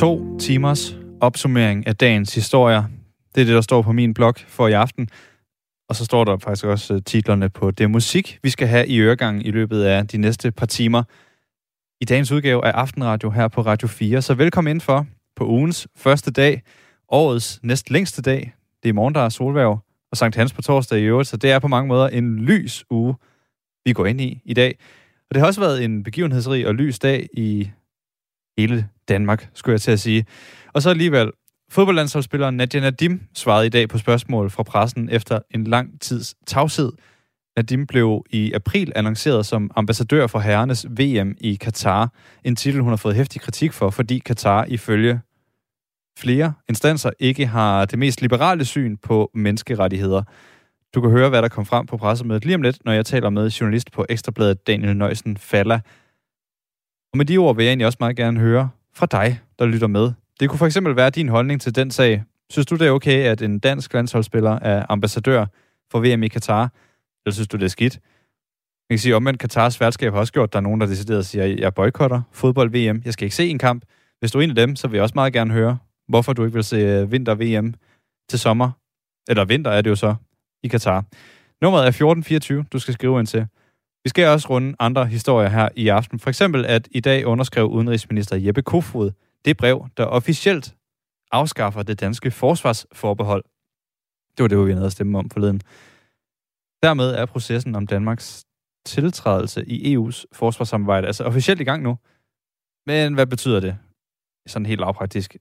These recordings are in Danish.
To timers opsummering af dagens historier. Det er det, der står på min blog for i aften. Og så står der faktisk også øh, titlerne på det musik, vi skal have i øregangen i løbet af de næste par timer. I dagens udgave af Aftenradio her på Radio 4. Så velkommen ind for på ugens første dag, årets næst længste dag. Det er i morgen, der er solværv, og Sankt Hans på torsdag i øvrigt, så det er på mange måder en lys uge, vi går ind i i dag. Og det har også været en begivenhedsrig og lys dag i hele Danmark, skulle jeg til at sige. Og så alligevel, fodboldlandsholdsspilleren Nadia Nadim svarede i dag på spørgsmål fra pressen efter en lang tids tavshed. Nadim blev i april annonceret som ambassadør for herrenes VM i Katar. En titel, hun har fået hæftig kritik for, fordi Katar ifølge flere instanser ikke har det mest liberale syn på menneskerettigheder. Du kan høre, hvad der kom frem på pressemødet lige om lidt, når jeg taler med journalist på Ekstrabladet Daniel Nøjsen Falla. Og med de ord vil jeg egentlig også meget gerne høre fra dig, der lytter med. Det kunne for eksempel være din holdning til den sag. Synes du, det er okay, at en dansk landsholdsspiller er ambassadør for VM i Katar? Eller synes du, det er skidt? Man kan sige, omvendt Katars værtskab har også gjort, at der er nogen, der decideret siger, at jeg boykotter fodbold-VM. Jeg skal ikke se en kamp. Hvis du er en af dem, så vil jeg også meget gerne høre, hvorfor du ikke vil se øh, vinter-VM til sommer. Eller vinter er det jo så i Katar. Nummeret er 1424, du skal skrive ind til. Vi skal også runde andre historier her i aften. For eksempel, at i dag underskrev udenrigsminister Jeppe Kofod det brev, der officielt afskaffer det danske forsvarsforbehold. Det var det, vi havde at stemme om forleden. Dermed er processen om Danmarks tiltrædelse i EU's forsvarssamarbejde altså officielt i gang nu. Men hvad betyder det? Sådan helt lavpraktisk.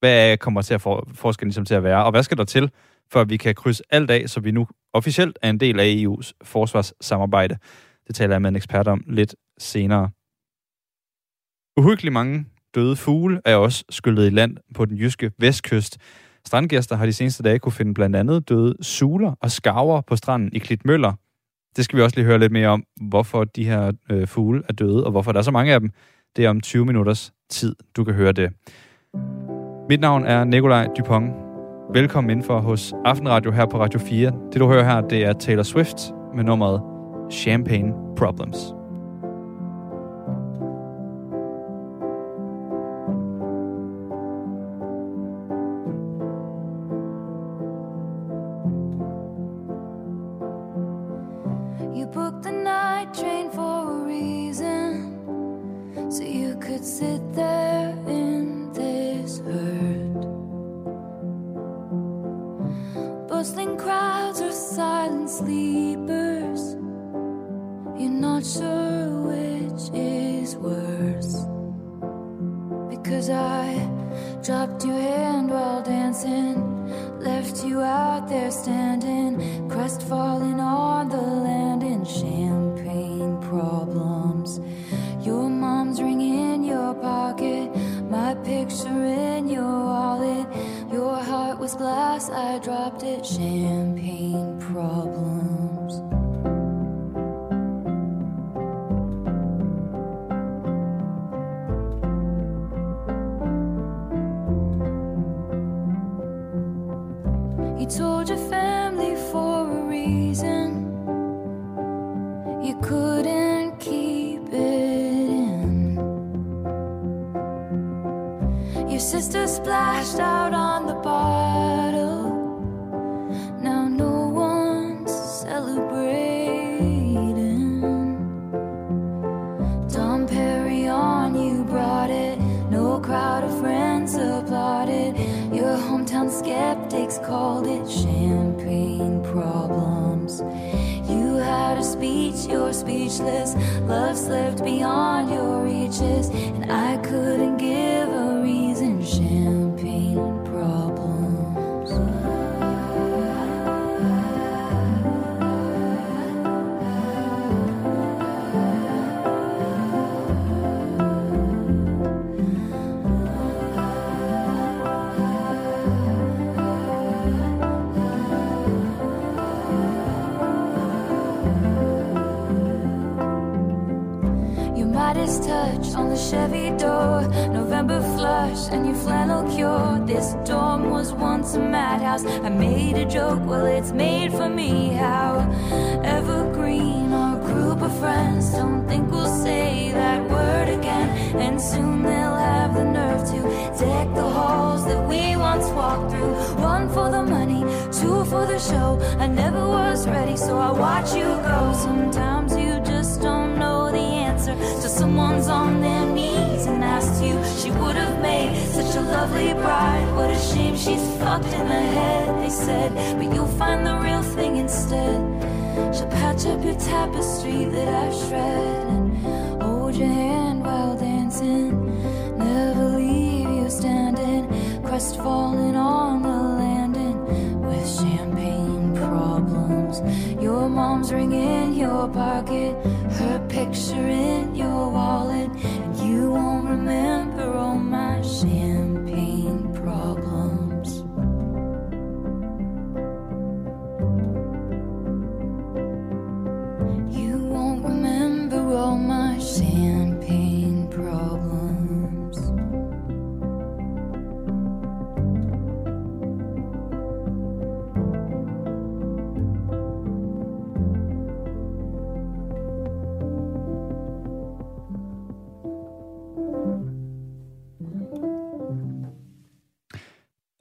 Hvad kommer til at for, forskellen ligesom til at være? Og hvad skal der til, for at vi kan krydse alt af, så vi nu officielt er en del af EU's forsvarssamarbejde? Det taler jeg med en ekspert om lidt senere. Uhyggeligt mange døde fugle er også skyllet i land på den jyske vestkyst. Strandgæster har de seneste dage kunne finde blandt andet døde suler og skarver på stranden i Klitmøller. Det skal vi også lige høre lidt mere om, hvorfor de her øh, fugle er døde, og hvorfor der er så mange af dem. Det er om 20 minutters tid, du kan høre det. Mit navn er Nikolaj Dupont. Velkommen indenfor hos Aftenradio her på Radio 4. Det du hører her, det er Taylor Swift med nummeret Champagne Problems. at champagne problems. You told your family for a reason, you couldn't keep it in. Your sister splashed out on the called it champagne problems. You had a speech, you're speechless. Love slipped beyond your reaches, and I couldn't give. Chevy door, November flush, and your flannel cure. This dorm was once a madhouse. I made a joke, well, it's made for me. How evergreen our group of friends don't think we'll say that word again. And soon they'll have the nerve to deck the halls that we once walked through. One for the money, two for the show. I never was ready, so I watch you go sometimes someone's on their knees and asks you. She would have made such a lovely bride. What a shame she's fucked in the head, they said. But you'll find the real thing instead. She'll patch up your tapestry that I've shred and hold your hand while dancing. Never leave you standing, crestfallen on the landing with champagne problems. Your mom's ring in your pocket, picture in your wallet, and you won't remember all my champagne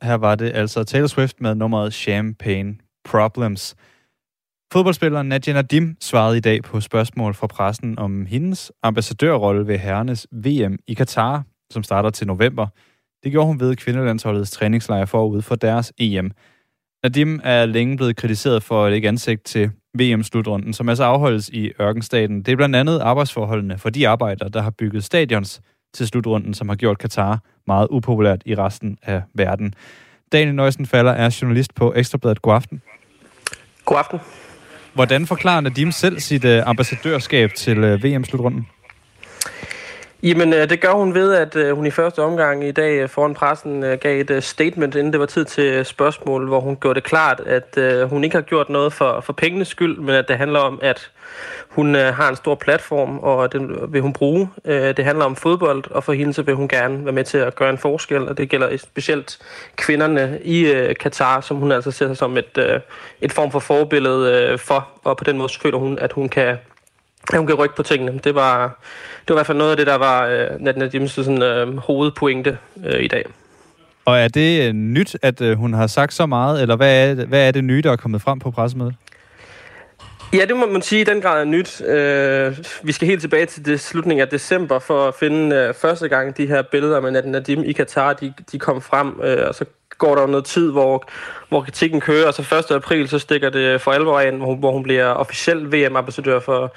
Her var det altså Taylor Swift med nummeret Champagne Problems. Fodboldspilleren Nadia Nadim svarede i dag på spørgsmål fra pressen om hendes ambassadørrolle ved herrenes VM i Katar, som starter til november. Det gjorde hun ved kvindelandsholdets træningslejr forud for deres EM. Nadim er længe blevet kritiseret for at ikke ansigt til VM-slutrunden, som altså afholdes i ørkenstaten. Det er blandt andet arbejdsforholdene for de arbejdere, der har bygget stadions til slutrunden, som har gjort Katar meget upopulært i resten af verden. Daniel Nøjsen falder er journalist på Ekstrabladet. God aften. God aften. Hvordan forklarer Nadim selv sit uh, ambassadørskab til uh, VM-slutrunden? Jamen, øh, det gør hun ved, at øh, hun i første omgang i dag øh, foran pressen gav et statement, inden det var tid til spørgsmål, hvor hun gjorde det klart, at hun ikke har gjort noget for, for pengenes skyld, men at det handler om, at hun har en stor platform, og den vil hun bruge. Det handler om fodbold, og for hende så vil hun gerne være med til at gøre en forskel, og det gælder specielt kvinderne i Katar, som hun altså ser sig som et, et form for forbillede for, og på den måde føler hun, at hun kan Ja, hun kan rykke på tingene. Det var, det var i hvert fald noget af det, der var øh, Nadims sådan, øh, hovedpointe øh, i dag. Og er det øh, nyt, at øh, hun har sagt så meget, eller hvad er, hvad er det nye, der er kommet frem på pressemødet? Ja, det må man sige i den grad er nyt. Øh, vi skal helt tilbage til det slutningen af december for at finde øh, første gang de her billeder med Nadim i Katar, de, de kom frem, øh, og så går der noget tid, hvor, hvor kritikken kører, og så 1. april, så stikker det for alvor ind, hvor, hvor hun bliver officiel VM-ambassadør for,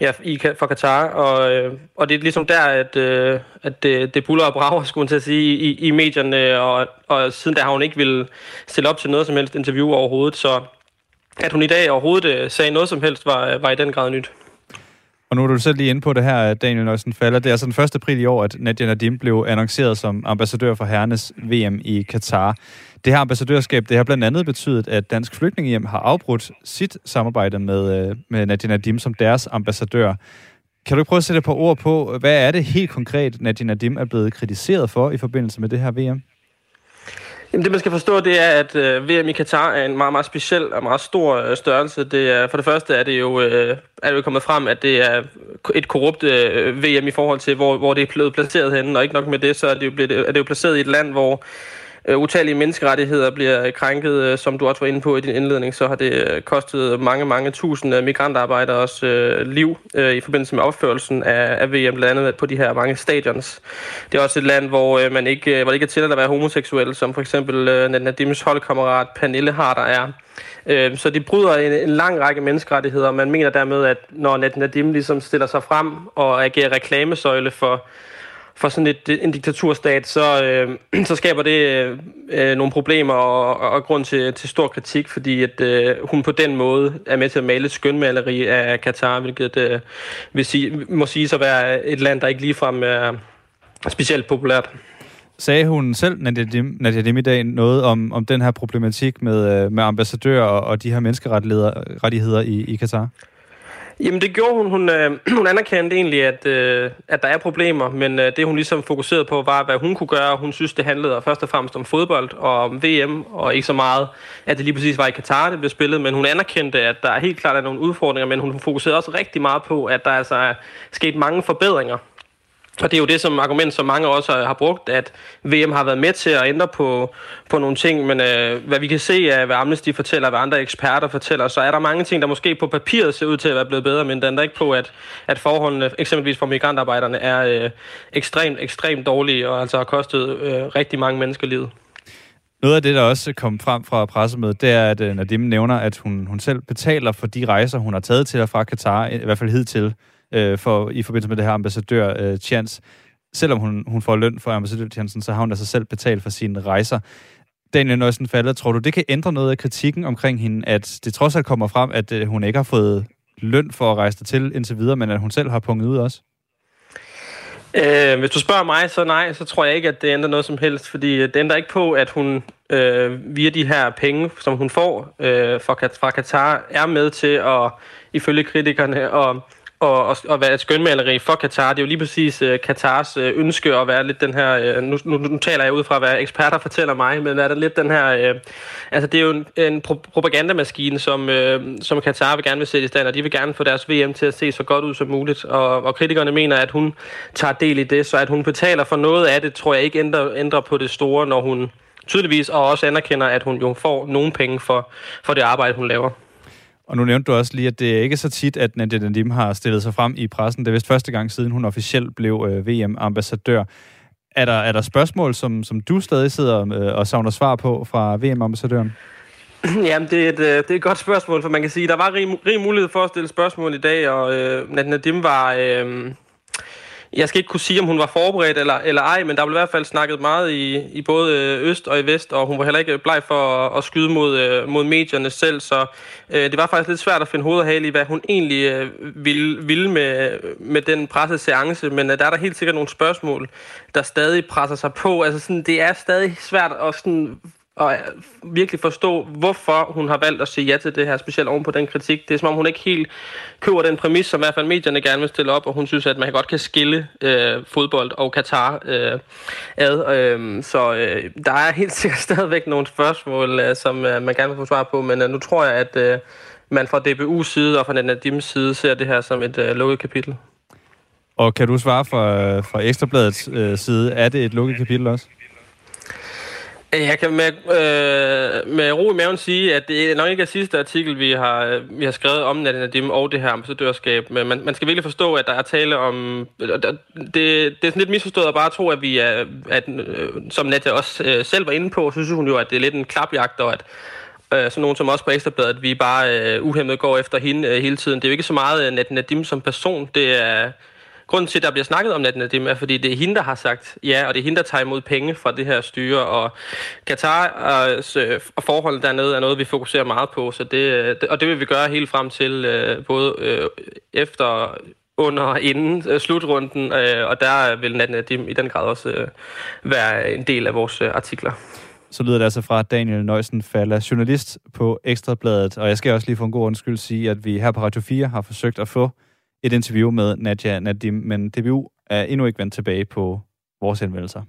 ja, i, for Katar, og, øh, og det er ligesom der, at, øh, at det, det buller og brager, skulle man til at sige, i, i medierne, og, og siden der har hun ikke vil stille op til noget som helst interview overhovedet, så at hun i dag overhovedet øh, sagde noget som helst, var, var i den grad nyt. Og nu er du selv lige inde på det her, Daniel Nøjsen falder. Det er altså den 1. april i år, at Nadia Nadim blev annonceret som ambassadør for herrenes VM i Katar. Det her ambassadørskab, det har blandt andet betydet, at Dansk Flygtningehjem har afbrudt sit samarbejde med, øh, med Nadia Nadim som deres ambassadør. Kan du prøve at sætte på ord på, hvad er det helt konkret, Nadia Nadim er blevet kritiseret for i forbindelse med det her VM? Jamen, det man skal forstå, det er, at øh, VM i Katar er en meget, meget speciel og meget stor øh, størrelse. Det er, for det første er det, jo, øh, er det jo kommet frem, at det er et korrupt øh, VM i forhold til, hvor, hvor det er blevet placeret henne. Og ikke nok med det, så er det jo, blevet, er det jo placeret i et land, hvor øh, utallige menneskerettigheder bliver krænket, øh, som du også var inde på i din indledning, så har det øh, kostet mange, mange tusinde øh, migrantarbejders øh, liv øh, i forbindelse med opførelsen af, af VM, blandt andet på de her mange stadions. Det er også et land, hvor øh, man ikke, hvor det ikke er tilladt at være homoseksuel, som for eksempel øh, Nadims holdkammerat Pernille Harder er. Øh, så de bryder en, en lang række menneskerettigheder, og man mener dermed, at når Nadim ligesom stiller sig frem og agerer reklamesøjle for for sådan et, en diktaturstat, så, øh, så skaber det øh, øh, nogle problemer og, og, og grund til, til stor kritik, fordi at øh, hun på den måde er med til at male et skønmaleri af Katar, hvilket øh, vil sige, må sige at være et land, der ikke ligefrem er specielt populært. Sagde hun selv, Nadia Dim, i dag, noget om, om den her problematik med, øh, med ambassadører og, og de her menneskerettigheder i, i Katar? Jamen det gjorde hun. Hun, øh, hun anerkendte egentlig, at, øh, at der er problemer, men øh, det hun ligesom fokuserede på var, hvad hun kunne gøre. Hun synes, det handlede først og fremmest om fodbold og om VM, og ikke så meget, at det lige præcis var i Katar, det blev spillet. Men hun anerkendte, at der helt klart er nogle udfordringer, men hun fokuserede også rigtig meget på, at der altså er sket mange forbedringer og det er jo det som argument, som mange også har brugt, at VM har været med til at ændre på, på nogle ting, men øh, hvad vi kan se af, hvad Amnesty fortæller, hvad andre eksperter fortæller, så er der mange ting, der måske på papiret ser ud til at være blevet bedre, men den er ikke på, at, at forholdene, eksempelvis for migrantarbejderne, er øh, ekstremt, ekstremt dårlige, og altså har kostet øh, rigtig mange mennesker livet. Noget af det, der også kom frem fra pressemødet, det er, at øh, Nadim nævner, at hun, hun selv betaler for de rejser, hun har taget til og fra Katar, i hvert fald hidtil, øh, for, i forbindelse med det her ambassadør øh, Chance. Selvom hun, hun får løn for ambassadør Chancen, så har hun altså selv betalt for sine rejser. Daniel Nøjsen falder, tror du, det kan ændre noget af kritikken omkring hende, at det trods alt kommer frem, at øh, hun ikke har fået løn for at rejse til indtil videre, men at hun selv har punget ud også? Øh, hvis du spørger mig, så nej, så tror jeg ikke, at det ændrer noget som helst, fordi det ændrer ikke på, at hun øh, via de her penge, som hun får øh, fra, fra Katar, er med til at, ifølge kritikerne, at og, og, og være et skønmaleri for Katar. Det er jo lige præcis øh, Katars øh, ønske at være lidt den her... Øh, nu, nu, nu taler jeg ud fra, hvad eksperter fortæller mig, men er der lidt den her... Øh, altså, det er jo en, en pro- propagandamaskine, som, øh, som Katar vil gerne vil sætte i stand, og de vil gerne få deres VM til at se så godt ud som muligt. Og, og kritikerne mener, at hun tager del i det, så at hun betaler for noget af det, tror jeg ikke ændrer, ændrer på det store, når hun tydeligvis og også anerkender, at hun jo får nogle penge for, for det arbejde, hun laver. Og nu nævnte du også lige, at det er ikke så tit, at Nadia Nadim har stillet sig frem i pressen. Det er vist første gang siden, hun officielt blev øh, VM-ambassadør. Er der, er der spørgsmål, som, som du stadig sidder øh, og savner svar på fra VM-ambassadøren? Jamen, det er, et, øh, det er et godt spørgsmål, for man kan sige, der var rig, rig mulighed for at stille spørgsmål i dag, og øh, Nadia Nadim var... Øh, jeg skal ikke kunne sige, om hun var forberedt eller, eller ej, men der blev i hvert fald snakket meget i, i både øh, øst og i vest, og hun var heller ikke bleg for at, at skyde mod, øh, mod medierne selv, så øh, det var faktisk lidt svært at finde hoved og hale i, hvad hun egentlig øh, ville, ville med, med den presseseance, men øh, der er der helt sikkert nogle spørgsmål, der stadig presser sig på. Altså sådan, det er stadig svært at sådan og øh, virkelig forstå, hvorfor hun har valgt at sige ja til det her, specielt oven på den kritik. Det er som om, hun ikke helt køber den præmis, som i hvert fald medierne gerne vil stille op, og hun synes, at man godt kan skille øh, fodbold og Katar øh, ad. Øh, så øh, der er helt sikkert stadigvæk nogle spørgsmål, øh, som øh, man gerne vil få svar på, men øh, nu tror jeg, at øh, man fra DBU's side og fra Nadims side ser det her som et øh, lukket kapitel. Og kan du svare fra, øh, fra Ekstrabladets øh, side, er det et lukket kapitel også? Jeg kan med, øh, med ro i maven sige, at det er nok ikke er sidste artikel, vi har, øh, vi har skrevet om Nadim og det her ambassadørskab. Men man, man skal virkelig forstå, at der er tale om... Det, det er sådan lidt misforstået at bare tro, at vi er... At, øh, som Nadia også øh, selv var inde på, så synes hun jo, at det er lidt en klapjagt, og at øh, sådan nogen som også på Ekstrabladet, at vi bare øh, uhemmet går efter hende øh, hele tiden. Det er jo ikke så meget øh, Nadim som person, det er grunden til, at der bliver snakket om Nadia Nadim, er, fordi det er hende, der har sagt ja, og det er hende, der tager imod penge fra det her styre, og Katars øh, øh forhold dernede er noget, vi fokuserer meget på, så øh, det, og det vil vi gøre helt frem til øh, både øh, efter under og inden øh, slutrunden, øh, og der vil Nadia øh, Nadim i den grad også øh, være en del af vores øh, artikler. Så lyder det altså fra Daniel Nøjsen Falla, journalist på Ekstrabladet. Og jeg skal også lige for en god undskyld sige, at vi her på Radio 4 har forsøgt at få et interview med Nadia Nadim, men DBU er endnu ikke vendt tilbage på vores henvendelser.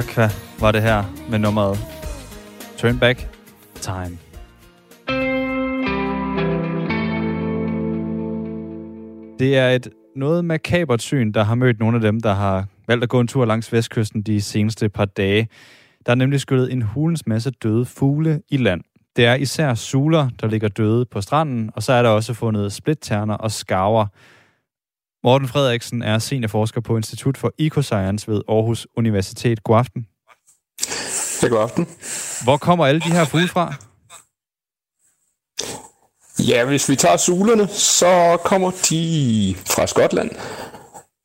Aqua var det her med nummeret Turn Back Time. Det er et noget makabert syn, der har mødt nogle af dem, der har valgt at gå en tur langs vestkysten de seneste par dage. Der er nemlig skyllet en hulens masse døde fugle i land. Det er især suler, der ligger døde på stranden, og så er der også fundet splitterner og skarver. Morten Frederiksen er seniorforsker på Institut for Ecoscience ved Aarhus Universitet. God aften. Ja, god aften. Hvor kommer alle de her fugle fra? Ja, hvis vi tager sulerne, så kommer de fra Skotland.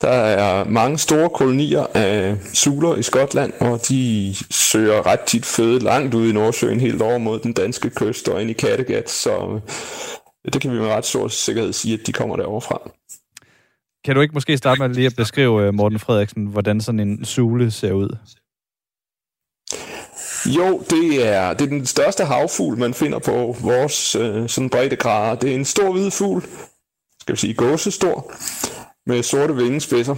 Der er mange store kolonier af suler i Skotland, og de søger ret tit føde langt ude i Nordsøen, helt over mod den danske kyst og ind i Kattegat, så det kan vi med ret stor sikkerhed sige, at de kommer derovre fra. Kan du ikke måske starte med lige at beskrive, øh, Morten Frederiksen, hvordan sådan en sule ser ud? Jo, det er, det er den største havfugl, man finder på vores øh, sådan breddegrader. Det er en stor hvid fugl, skal vi sige gåsestor, med sorte vingespidser.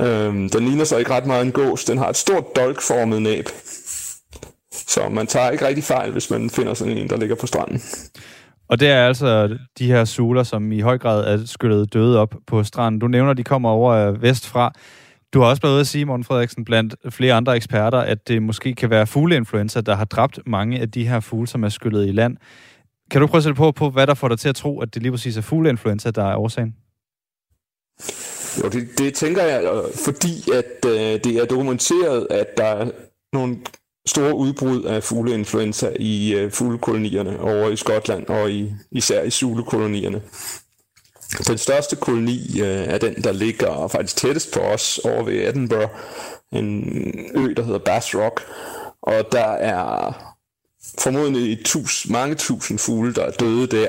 Øhm, den ligner så ikke ret meget en gås. Den har et stort dolkformet næb. Så man tager ikke rigtig fejl, hvis man finder sådan en, der ligger på stranden. Og det er altså de her suler, som i høj grad er skyllet døde op på stranden. Du nævner, at de kommer over øh, vestfra. Du har også været ude at sige, Morten Frederiksen, blandt flere andre eksperter, at det måske kan være fugleinfluenza, der har dræbt mange af de her fugle, som er skyllet i land. Kan du prøve at sætte på, på, hvad der får dig til at tro, at det lige præcis er fugleinfluenza, der er årsagen? Jo, det, det tænker jeg, øh, fordi at øh, det er dokumenteret, at der er nogle store udbrud af fugleinfluenza i øh, fuglekolonierne over i Skotland og i, især i sulekolonierne. Den største koloni øh, er den, der ligger faktisk tættest på os over ved Edinburgh, en ø, der hedder Bass Rock, og der er formodentlig tus, mange tusind fugle, der er døde der,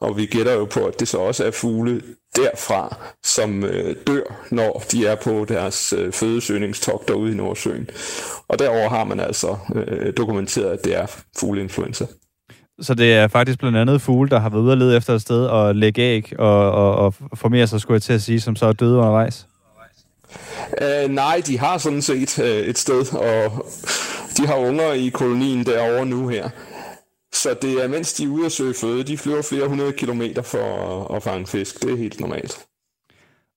og vi gætter jo på, at det så også er fugle derfra, som øh, dør, når de er på deres øh, fødesøgningstogt derude i Nordsøen. Og derover har man altså øh, dokumenteret, at det er fugleinfluenza. Så det er faktisk blandt andet fugle, der har været ude og lede efter et sted og lægge æg og, og, og formere sig, skulle jeg til at sige, som så er døde undervejs? Uh, nej, de har sådan set uh, et sted, og de har unger i kolonien derovre nu her. Så det er, mens de er ude at søge føde, de flyver flere hundrede kilometer for at, at fange fisk. Det er helt normalt.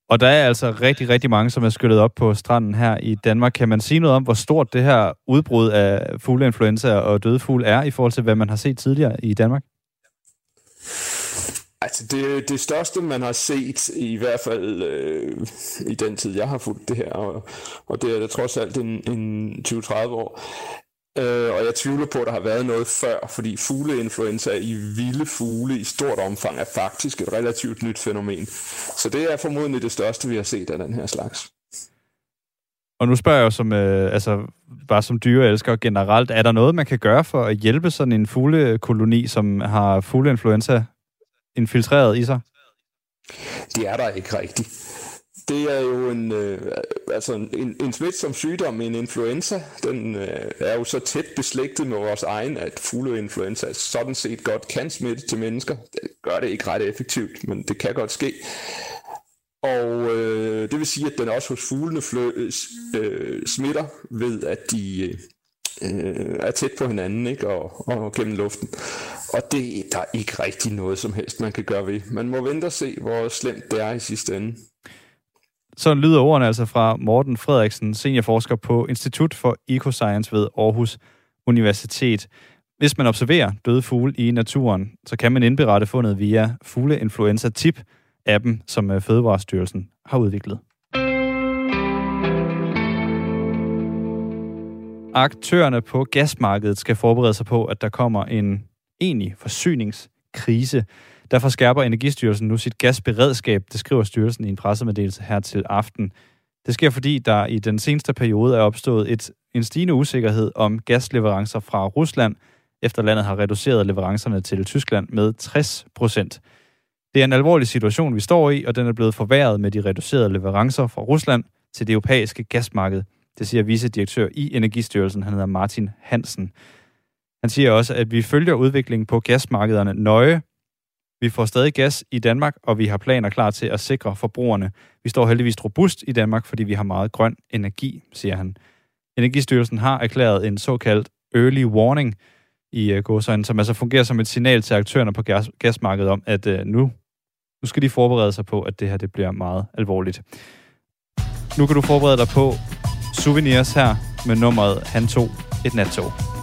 Og der er altså rigtig, rigtig mange, som er skyllet op på stranden her i Danmark. Kan man sige noget om, hvor stort det her udbrud af fugleinfluenza og døde fugle er, i forhold til, hvad man har set tidligere i Danmark? Altså det, det største, man har set, i hvert fald øh, i den tid, jeg har fulgt det her, og, og det er da trods alt en, en 20-30 år, Øh, og jeg tvivler på, at der har været noget før, fordi fugleinfluenza i vilde fugle i stort omfang er faktisk et relativt nyt fænomen. Så det er formodentlig det største, vi har set af den her slags. Og nu spørger jeg jo som, øh, altså, bare som dyreelsker generelt, er der noget, man kan gøre for at hjælpe sådan en fuglekoloni, som har fugleinfluenza infiltreret i sig? Det er der ikke rigtigt det er jo en, øh, altså en, en smitsom sygdom, en influenza. Den øh, er jo så tæt beslægtet med vores egen, at fugleinfluenza sådan set godt kan smitte til mennesker. Det gør det ikke ret effektivt, men det kan godt ske. Og øh, det vil sige, at den også hos fuglene flø, øh, smitter ved, at de øh, øh, er tæt på hinanden ikke? Og, og gennem luften. Og det der er ikke rigtig noget som helst, man kan gøre ved. Man må vente og se, hvor slemt det er i sidste ende. Sådan lyder ordene altså fra Morten Frederiksen, seniorforsker på Institut for Ecoscience ved Aarhus Universitet. Hvis man observerer døde fugle i naturen, så kan man indberette fundet via Fugleinfluenza Tip, appen, som øh, Fødevarestyrelsen har udviklet. Aktørerne på gasmarkedet skal forberede sig på, at der kommer en egentlig forsyningskrise. Derfor skærper Energistyrelsen nu sit gasberedskab, det skriver styrelsen i en pressemeddelelse her til aften. Det sker, fordi der i den seneste periode er opstået et, en stigende usikkerhed om gasleverancer fra Rusland, efter landet har reduceret leverancerne til Tyskland med 60 procent. Det er en alvorlig situation, vi står i, og den er blevet forværret med de reducerede leverancer fra Rusland til det europæiske gasmarked. Det siger vicedirektør i Energistyrelsen, han hedder Martin Hansen. Han siger også, at vi følger udviklingen på gasmarkederne nøje. Vi får stadig gas i Danmark, og vi har planer klar til at sikre forbrugerne. Vi står heldigvis robust i Danmark, fordi vi har meget grøn energi, siger han. Energistyrelsen har erklæret en såkaldt early warning i øh, gåsøjne, som altså fungerer som et signal til aktørerne på gas- gasmarkedet om, at øh, nu, nu skal de forberede sig på, at det her det bliver meget alvorligt. Nu kan du forberede dig på, Souvenirs her med nummeret Han tog et nattog.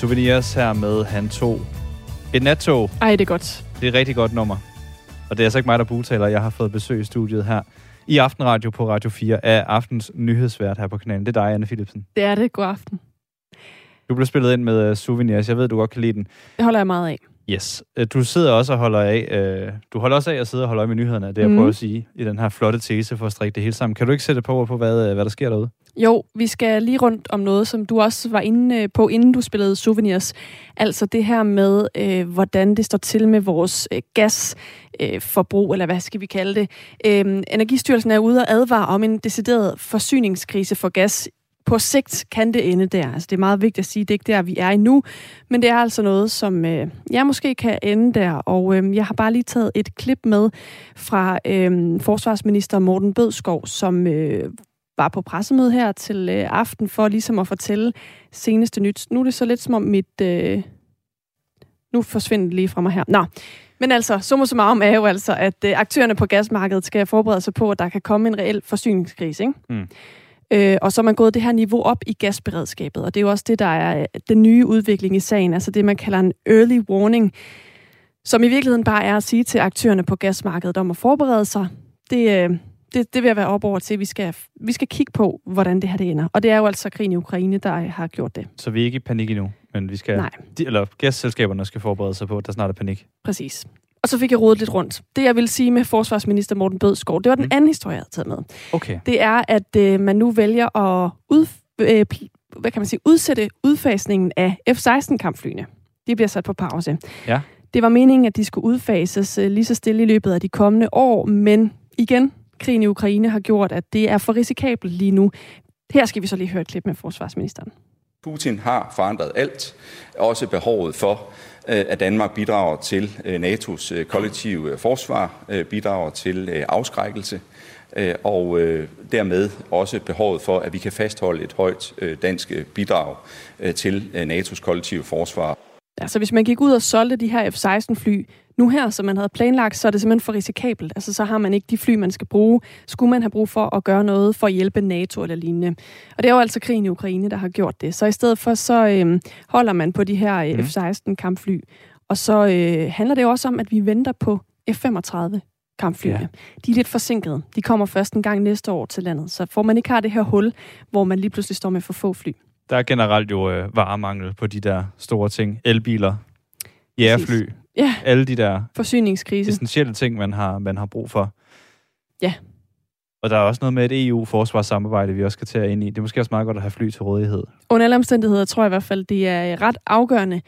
Souvenirs her med, han tog et nattog. Ej, det er godt. Det er et rigtig godt nummer. Og det er altså ikke mig, der butaler. Jeg har fået besøg i studiet her i Aftenradio på Radio 4 af aftens nyhedsvært her på kanalen. Det er dig, Anne Philipsen. Det er det. God aften. Du blev spillet ind med uh, Souvenirs. Jeg ved, du godt kan lide den. Det holder jeg meget af. Yes. Øh, Du sidder også og holder af, øh, du holder også af at sidde og holde øje med nyhederne, det er jeg Mhm. prøver at sige, i den her flotte tese for at strikke det hele sammen. Kan du ikke sætte på ord på, hvad, øh, hvad der sker derude? Jo, vi skal lige rundt om noget, som du også var inde på, inden du spillede Souvenirs. Altså det her med, øh, hvordan det står til med vores øh, gasforbrug, øh, eller hvad skal vi kalde det. Øh, Energistyrelsen er ude og advare om en decideret forsyningskrise for gas. På sigt kan det ende der. Altså det er meget vigtigt at sige, det er ikke der, vi er endnu. Men det er altså noget, som øh, jeg måske kan ende der. Og øh, jeg har bare lige taget et klip med fra øh, forsvarsminister Morten Bødskov, som øh, var på pressemøde her til øh, aften for ligesom at fortælle seneste nyt. Nu er det så lidt som om mit... Øh, nu forsvinder det lige fra mig her. Nå, men altså, summa summarum er jo altså, at øh, aktørerne på gasmarkedet skal forberede sig på, at der kan komme en reel forsyningskrise, ikke? Mm. Øh, og så er man gået det her niveau op i gasberedskabet, og det er jo også det, der er øh, den nye udvikling i sagen, altså det, man kalder en early warning, som i virkeligheden bare er at sige til aktørerne på gasmarkedet om at forberede sig. Det, øh, det, det vil jeg være op over til. Vi skal, vi skal kigge på, hvordan det her det ender. Og det er jo altså krigen i Ukraine, der har gjort det. Så vi er ikke i panik endnu, men vi skal, Nej. de, eller gasselskaberne skal forberede sig på, at der snart er panik. Præcis. Og så fik jeg rodet lidt rundt. Det, jeg vil sige med forsvarsminister Morten Bødskov, det var den Mm. anden historie, jeg havde taget med. Okay. Det er, at øh, man nu vælger at ud, øh, hvad kan man sige, udsætte udfasningen af F-16-kampflyene. De bliver sat på pause. Ja. Det var meningen, at de skulle udfases øh, lige så stille i løbet af de kommende år, men igen, krigen i Ukraine har gjort, at det er for risikabelt lige nu. Her skal vi så lige høre et klip med forsvarsministeren. Putin har forandret alt, også behovet for, øh, at Danmark bidrager til øh, NATO's øh, kollektive forsvar, bidrager til afskrækkelse, og dermed også behovet for, at vi kan fastholde et højt dansk bidrag til NATO's kollektive forsvar. Altså hvis man gik ud og solgte de her F-16-fly nu her, som man havde planlagt, så er det simpelthen for risikabelt. Altså så har man ikke de fly, man skal bruge. Skulle man have brug for at gøre noget for at hjælpe NATO eller lignende. Og det er jo altså krigen i Ukraine, der har gjort det. Så i stedet for, så øh, holder man på de her øh, Mhm. F-16-kampfly. Og så øh, handler det jo også om, at vi venter på F-35 kampflyene. Ja. Ja. De er lidt forsinkede. De kommer først en gang næste år til landet. Så får man ikke har det her hul, hvor man lige pludselig står med for få fly. Der er generelt jo øh, varemangel på de der store ting. Elbiler, jægerfly, Ja, alle de der forsyningskrise. essentielle ting, man har, man har brug for. Ja. Og der er også noget med et EU-forsvarssamarbejde, vi også skal at ind i. Det er måske også meget godt at have fly til rådighed. Under alle omstændigheder tror jeg i hvert fald, det er ret afgørende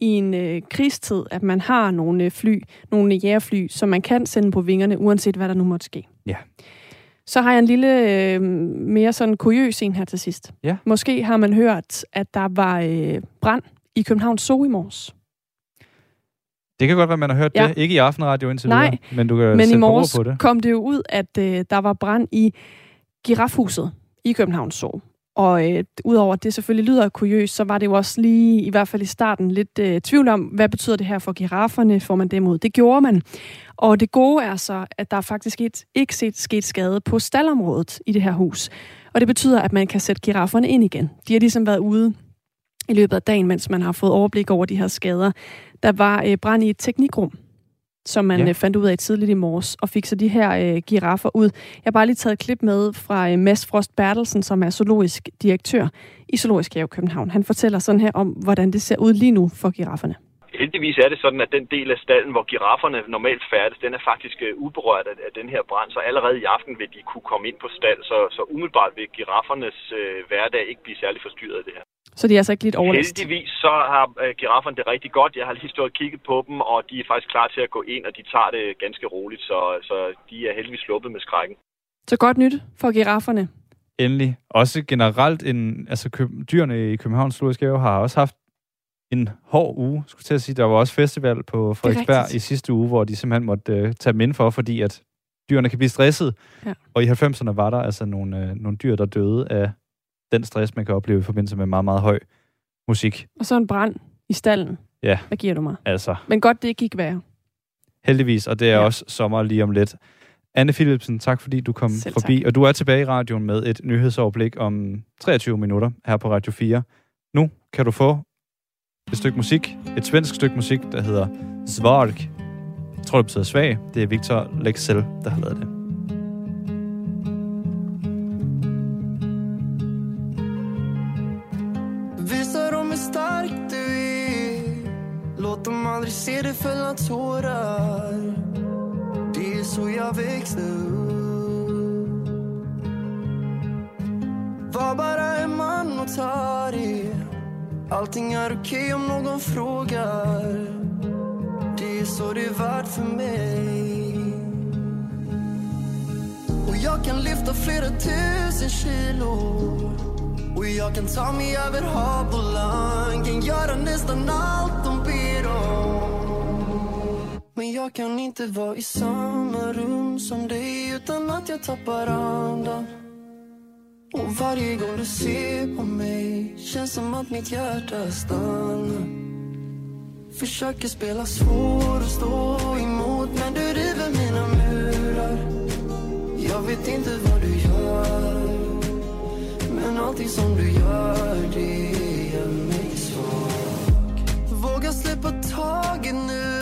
i en øh, krigstid, at man har nogle øh, fly, nogle jægerfly, som man kan sende på vingerne, uanset hvad der nu måtte ske. Ja. Så har jeg en lille, øh, mere sådan kuriøs en her til sidst. Ja. Måske har man hørt, at der var øh, brand i Københavns Zoo i morges. Det kan godt være, man har hørt Ja. det. Ikke i aftenradio indtil Nej, videre, men du kan Men i morges på det. kom det jo ud, at øh, der var brand i girafhuset i Københavns Zoo. Og øh, udover at det selvfølgelig lyder kuriøst, så var det jo også lige, i hvert fald i starten, lidt øh, tvivl om, hvad betyder det her for girafferne? Får man det imod? Det gjorde man. Og det gode er så, at der faktisk et, ikke set sket skade på staldområdet i det her hus. Og det betyder, at man kan sætte girafferne ind igen. De har ligesom været ude i løbet af dagen, mens man har fået overblik over de her skader. Der var øh, brand i et teknikrum, som man Ja. ja. fandt ud af tidligt i morges, og fik så de her øh, giraffer ud. Jeg har bare lige taget et klip med fra øh, Mads Frost Bertelsen, som er zoologisk direktør i Zoologisk Have København. Han fortæller sådan her om, hvordan det ser ud lige nu for girafferne. Heldigvis er det sådan, at den del af stallen, hvor girafferne normalt færdes, den er faktisk øh, uberørt af, af den her brand, så allerede i aften vil de kunne komme ind på stald, så, så umiddelbart vil giraffernes øh, hverdag ikke blive særlig forstyrret af det her. Så de er altså ikke lidt overlast. Heldigvis så har øh, girafferne det rigtig godt. Jeg har lige stået og kigget på dem, og de er faktisk klar til at gå ind, og de tager det ganske roligt, så, så de er heldigvis sluppet med skrækken. Så godt nyt for girafferne. Endelig. Også generelt, en, altså køb, dyrene i Københavns Zoologiske Have har også haft en hård uge, skulle til at sige. Der var også festival på Frederiksberg i sidste uge, hvor de simpelthen måtte øh, tage dem ind for, fordi at dyrene kan blive stresset. Ja. Og i 90'erne var der altså nogle, øh, nogle dyr, der døde af den stress, man kan opleve i forbindelse med meget, meget høj musik. Og så en brand i stallen. Ja. Hvad giver du mig? Altså, Men godt, det ikke gik værre. heldigvis, og det er Ja. også sommer lige om lidt. Anne Philipsen, tak fordi du kom Selv forbi, og du er tilbage i radioen med et nyhedsoverblik om 23 minutter her på Radio 4. Nu kan du få et stykke musik, et svensk stykke musik, der hedder Svarg. Jeg tror, det betyder svag. Det er Victor Lexell, der har lavet det. Mina tårar Det är så jag växte upp Var bara en man och tar det Allting är okej om någon frågar Det är så det är värt för mig. Och jag kan lyfta flera tusen kilo. Och jag kan ta mig över hav och land Kan göra nästan allt de vill men jag kan inte vara i samma rum som dig Utan att jag tappar andan. Och varje gång du ser på mig Känns som att mitt hjärta stannar. Försöker spela svår och stå emot Men du river mina murar. Jag vet inte vad du gör Men allting som du gör det gör jag släppa taget nu.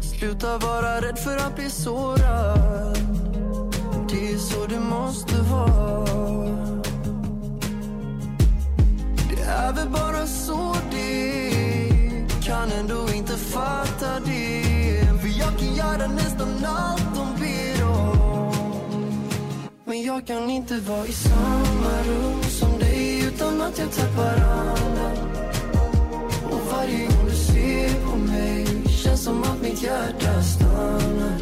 Sluta vara rädd för att bli sårad. Det är så det måste vara. Det är väl bara så det Kan ändå inte fatta det. För jag kan göra nästan allt de ber om. Men jag kan inte vara i samma rum som dig Utan att jag tappar andan. Och varje hjärta stannar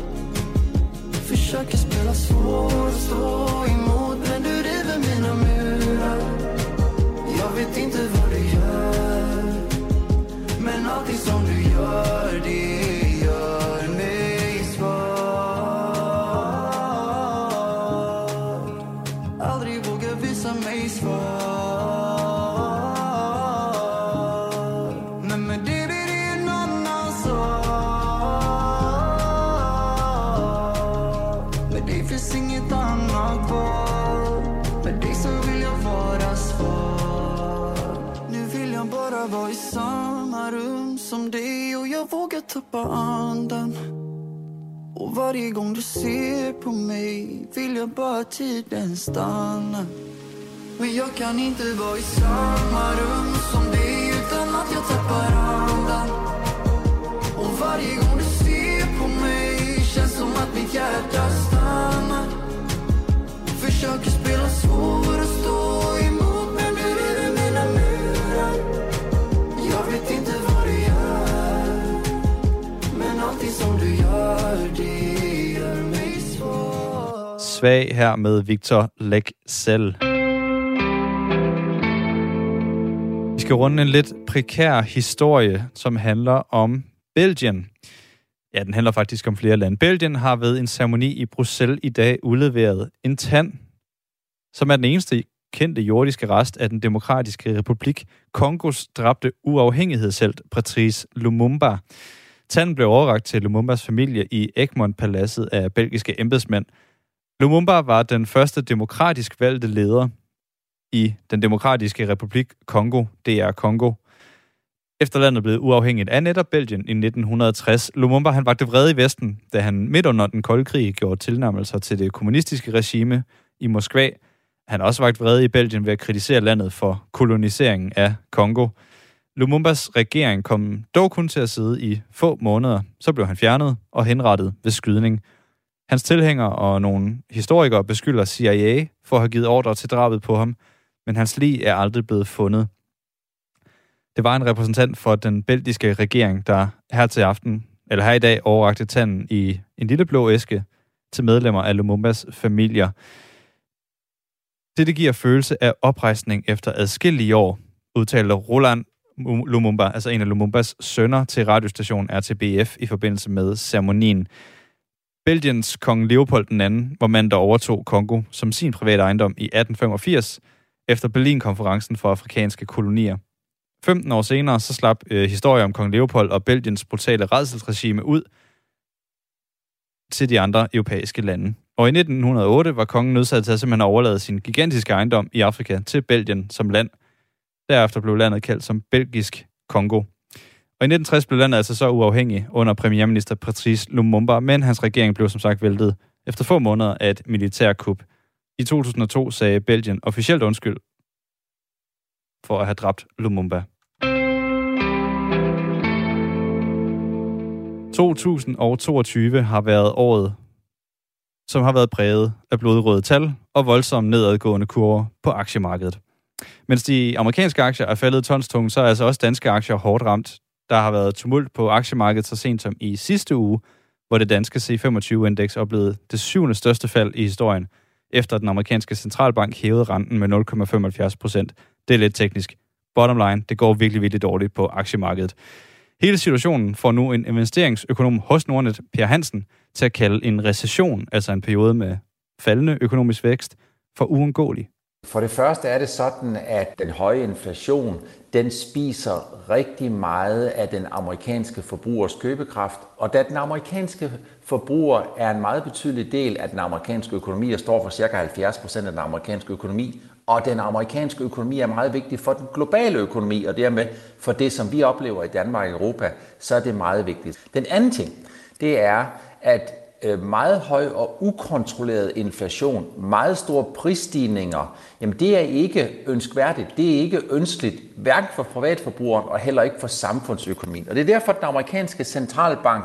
Försöker spela svår och stå emot jag barndom Og andan varje gång du ser på mig Vill jag bara tiden stanna Men jag kan inte vara i samma rum som dig Utan att jag tappar andan. Och varje gång du ser på mig Känns som att mitt hjärta stannar Försöker Svag her med Victor Lexell. Vi skal runde en lidt prekær historie, som handler om Belgien. Ja, den handler faktisk om flere lande. Belgien har ved en ceremoni i Bruxelles i dag udleveret en tand, som er den eneste kendte jordiske rest af den demokratiske republik Kongos dræbte uafhængighedshelt Patrice Lumumba. Tanden blev overragt til Lumumbas familie i Egmont-paladset af belgiske embedsmænd. Lumumba var den første demokratisk valgte leder i den demokratiske republik Kongo, DR Kongo. Efter landet blev uafhængigt af netop Belgien i 1960. Lumumba han vagte vrede i Vesten, da han midt under den kolde krig gjorde tilnærmelser til det kommunistiske regime i Moskva. Han har også vagt vrede i Belgien ved at kritisere landet for koloniseringen af Kongo. Lumumbas regering kom dog kun til at sidde i få måneder. Så blev han fjernet og henrettet ved skydning. Hans tilhængere og nogle historikere beskylder CIA for at have givet ordre til drabet på ham, men hans lig er aldrig blevet fundet. Det var en repræsentant for den belgiske regering, der her til aften, eller her i dag, overrakte tanden i en lille blå æske til medlemmer af Lumumbas familier. Det, det giver følelse af oprejsning efter adskillige år, udtaler Roland Lumumba, altså en af Lumumbas sønner, til radiostationen RTBF i forbindelse med ceremonien. Belgiens kong Leopold II hvor mand, der overtog Kongo som sin private ejendom i 1885, efter Berlin-konferencen for afrikanske kolonier. 15 år senere så slap øh, historier om kong Leopold og Belgiens brutale redselsregime ud til de andre europæiske lande. Og i 1908 var kongen nødsaget til at simpelthen overlade sin gigantiske ejendom i Afrika til Belgien som land. Derefter blev landet kaldt som Belgisk Kongo. Og i 1960 blev landet altså så uafhængig under premierminister Patrice Lumumba, men hans regering blev som sagt væltet efter få måneder af et militærkup. I 2002 sagde Belgien officielt undskyld for at have dræbt Lumumba. 2022 har været året, som har været præget af blodrøde tal og voldsomme nedadgående kurver på aktiemarkedet. Mens de amerikanske aktier er faldet tonstunge, så er altså også danske aktier hårdt ramt. Der har været tumult på aktiemarkedet så sent som i sidste uge, hvor det danske C25-indeks oplevede det syvende største fald i historien, efter den amerikanske centralbank hævede renten med 0,75 procent. Det er lidt teknisk. Bottom line, det går virkelig, virkelig dårligt på aktiemarkedet. Hele situationen får nu en investeringsøkonom hos Nordnet, Per Hansen, til at kalde en recession, altså en periode med faldende økonomisk vækst, for uundgåelig. For det første er det sådan, at den høje inflation, den spiser rigtig meget af den amerikanske forbrugers købekraft. Og da den amerikanske forbruger er en meget betydelig del af den amerikanske økonomi, og står for ca. 70% af den amerikanske økonomi, og den amerikanske økonomi er meget vigtig for den globale økonomi, og dermed for det, som vi oplever i Danmark og Europa, så er det meget vigtigt. Den anden ting, det er, at Øh, meget høj og ukontrolleret inflation, meget store prisstigninger, jamen det er ikke ønskværdigt, det er ikke ønskeligt, hverken for privatforbrugeren og heller ikke for samfundsøkonomien. Og det er derfor, at den amerikanske centralbank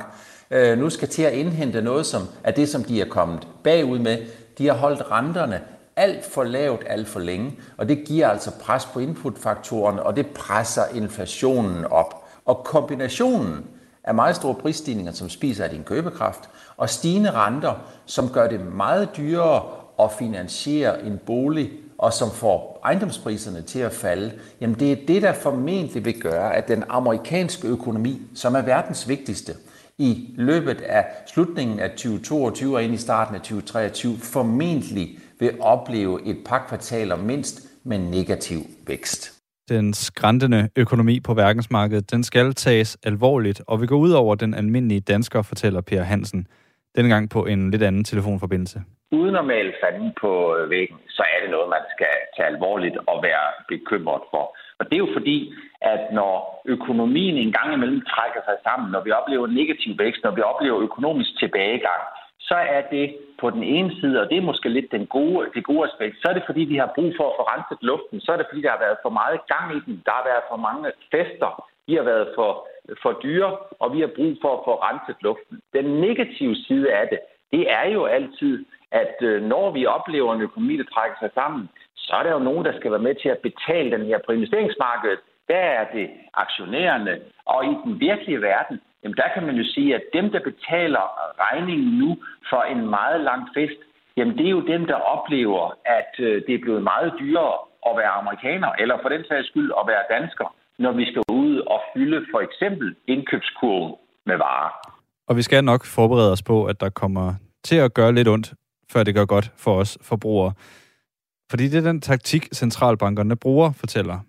øh, nu skal til at indhente noget som, af det, som de er kommet bagud med. De har holdt renterne alt for lavt, alt for længe, og det giver altså pres på inputfaktorerne, og det presser inflationen op. Og kombinationen af meget store prisstigninger, som spiser af din købekraft, og stigende renter, som gør det meget dyrere at finansiere en bolig, og som får ejendomspriserne til at falde, jamen det er det, der formentlig vil gøre, at den amerikanske økonomi, som er verdens vigtigste, i løbet af slutningen af 2022 og ind i starten af 2023 formentlig vil opleve et par kvartaler mindst med negativ vækst. Den skræntende økonomi på verdensmarkedet, den skal tages alvorligt, og vi går ud over den almindelige dansker, fortæller Per Hansen, denne gang på en lidt anden telefonforbindelse. Uden at male fanden på øh, væggen, så er det noget, man skal tage alvorligt og være bekymret for. Og det er jo fordi, at når økonomien en gang imellem trækker sig sammen, når vi oplever negativ vækst, når vi oplever økonomisk tilbagegang, så er det på den ene side, og det er måske lidt den gode, det gode aspekt, så er det fordi, vi har brug for at få renset luften, så er det fordi, der har været for meget gang i den, der har været for mange fester, de har været for, for dyre, og vi har brug for at få renset luften. Den negative side af det, det er jo altid, at øh, når vi oplever en økonomi, der trækker sig sammen, så er der jo nogen, der skal være med til at betale den her på investeringsmarkedet. Der er det aktionærerne, og i den virkelige verden, jamen der kan man jo sige, at dem, der betaler regningen nu for en meget lang fest, jamen det er jo dem, der oplever, at øh, det er blevet meget dyrere at være amerikaner, eller for den sags skyld at være dansker, når vi skal ud og fylde for eksempel indkøbskurven med varer. Og vi skal nok forberede os på, at der kommer til at gøre lidt ondt, før det gør godt for os forbrugere. Fordi det er den taktik, centralbankerne bruger, fortæller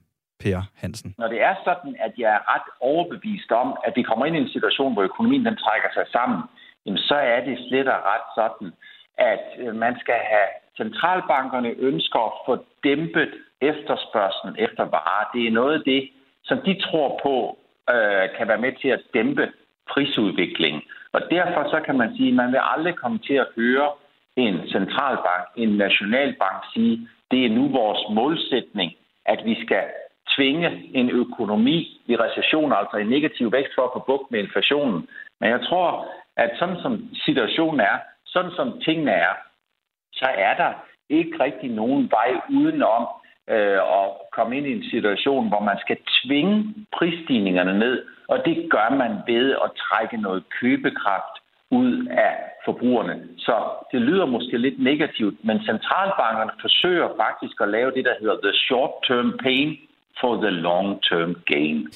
Per Hansen. Når det er sådan, at jeg er ret overbevist om, at vi kommer ind i en situation, hvor økonomien den trækker sig sammen, jamen så er det slet og ret sådan, at øh, man skal have centralbankerne ønsker at få dæmpet efterspørgselen efter varer. Det er noget af det, som de tror på øh, kan være med til at dæmpe prisudviklingen. Og derfor så kan man sige, at man vil aldrig komme til at høre en centralbank, en nationalbank sige, det er nu vores målsætning, at vi skal tvinge en økonomi i recession, altså i negativ vækst for at få bukt med inflationen. Men jeg tror, at sådan som situationen er, sådan som tingene er, så er der ikke rigtig nogen vej udenom øh, at komme ind i en situation, hvor man skal tvinge prisstigningerne ned, og det gør man ved at trække noget købekraft ud af forbrugerne. Så det lyder måske lidt negativt, men centralbankerne forsøger faktisk at lave det, der hedder the short-term pain for the long-term gain.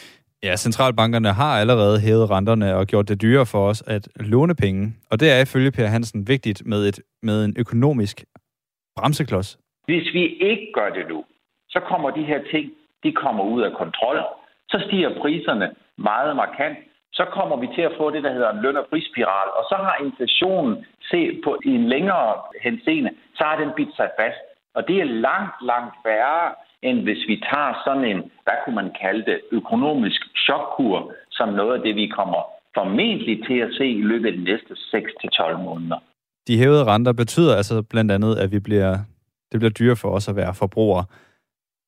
Ja, centralbankerne har allerede hævet renterne og gjort det dyrere for os at låne penge. Og det er ifølge Per Hansen vigtigt med, et, med en økonomisk bremseklods. Hvis vi ikke gør det nu, så kommer de her ting, de kommer ud af kontrol. Så stiger priserne meget markant. Så kommer vi til at få det, der hedder en løn- og prisspiral. Og så har inflationen set på i en længere henseende, så har den bidt sig fast. Og det er langt, langt værre, end hvis vi tager sådan en, hvad kunne man kalde det, økonomisk chokkur, som noget af det, vi kommer formentlig til at se i løbet af de næste 6-12 måneder. De hævede renter betyder altså blandt andet, at vi bliver, det bliver dyre for os at være forbrugere.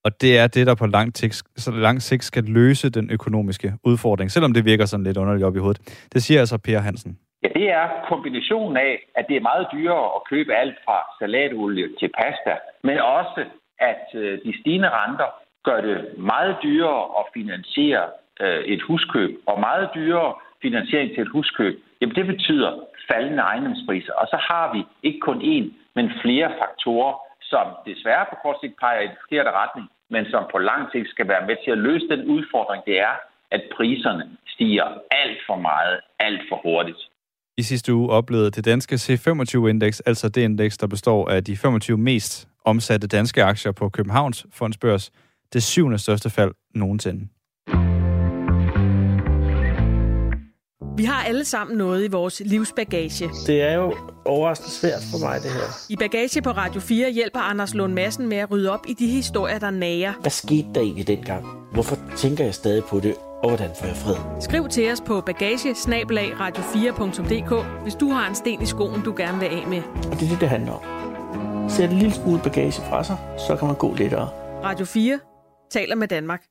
Og det er det, der på lang, sigt, så lang sigt skal løse den økonomiske udfordring, selvom det virker sådan lidt underligt op i hovedet. Det siger altså Per Hansen. Ja, det er kombinationen af, at det er meget dyrere at købe alt fra salatolie til pasta, men også, at øh, de stigende renter gør det meget dyrere at finansiere øh, et huskøb, og meget dyrere finansiering til et huskøb. Jamen det betyder faldende ejendomspriser, og så har vi ikke kun én, men flere faktorer, som desværre på kort sigt peger i den forkerte retning, men som på lang sigt skal være med til at løse den udfordring, det er, at priserne stiger alt for meget, alt for hurtigt. I sidste uge oplevede det danske C25-indeks, altså det indeks, der består af de 25 mest omsatte danske aktier på Københavns Fondsbørs, det syvende største fald nogensinde. Vi har alle sammen noget i vores livsbagage. Det er jo overraskende svært for mig, det her. I Bagage på Radio 4 hjælper Anders Lund Madsen med at rydde op i de historier, der nager. Hvad skete der egentlig dengang? Hvorfor tænker jeg stadig på det? Og hvordan får jeg fred? Skriv til os på bagage radio4.dk, hvis du har en sten i skoen, du gerne vil af med. Og det er det, det handler om. Sæt en lille smule bagage fra sig, så kan man gå lettere. Radio 4 taler med Danmark.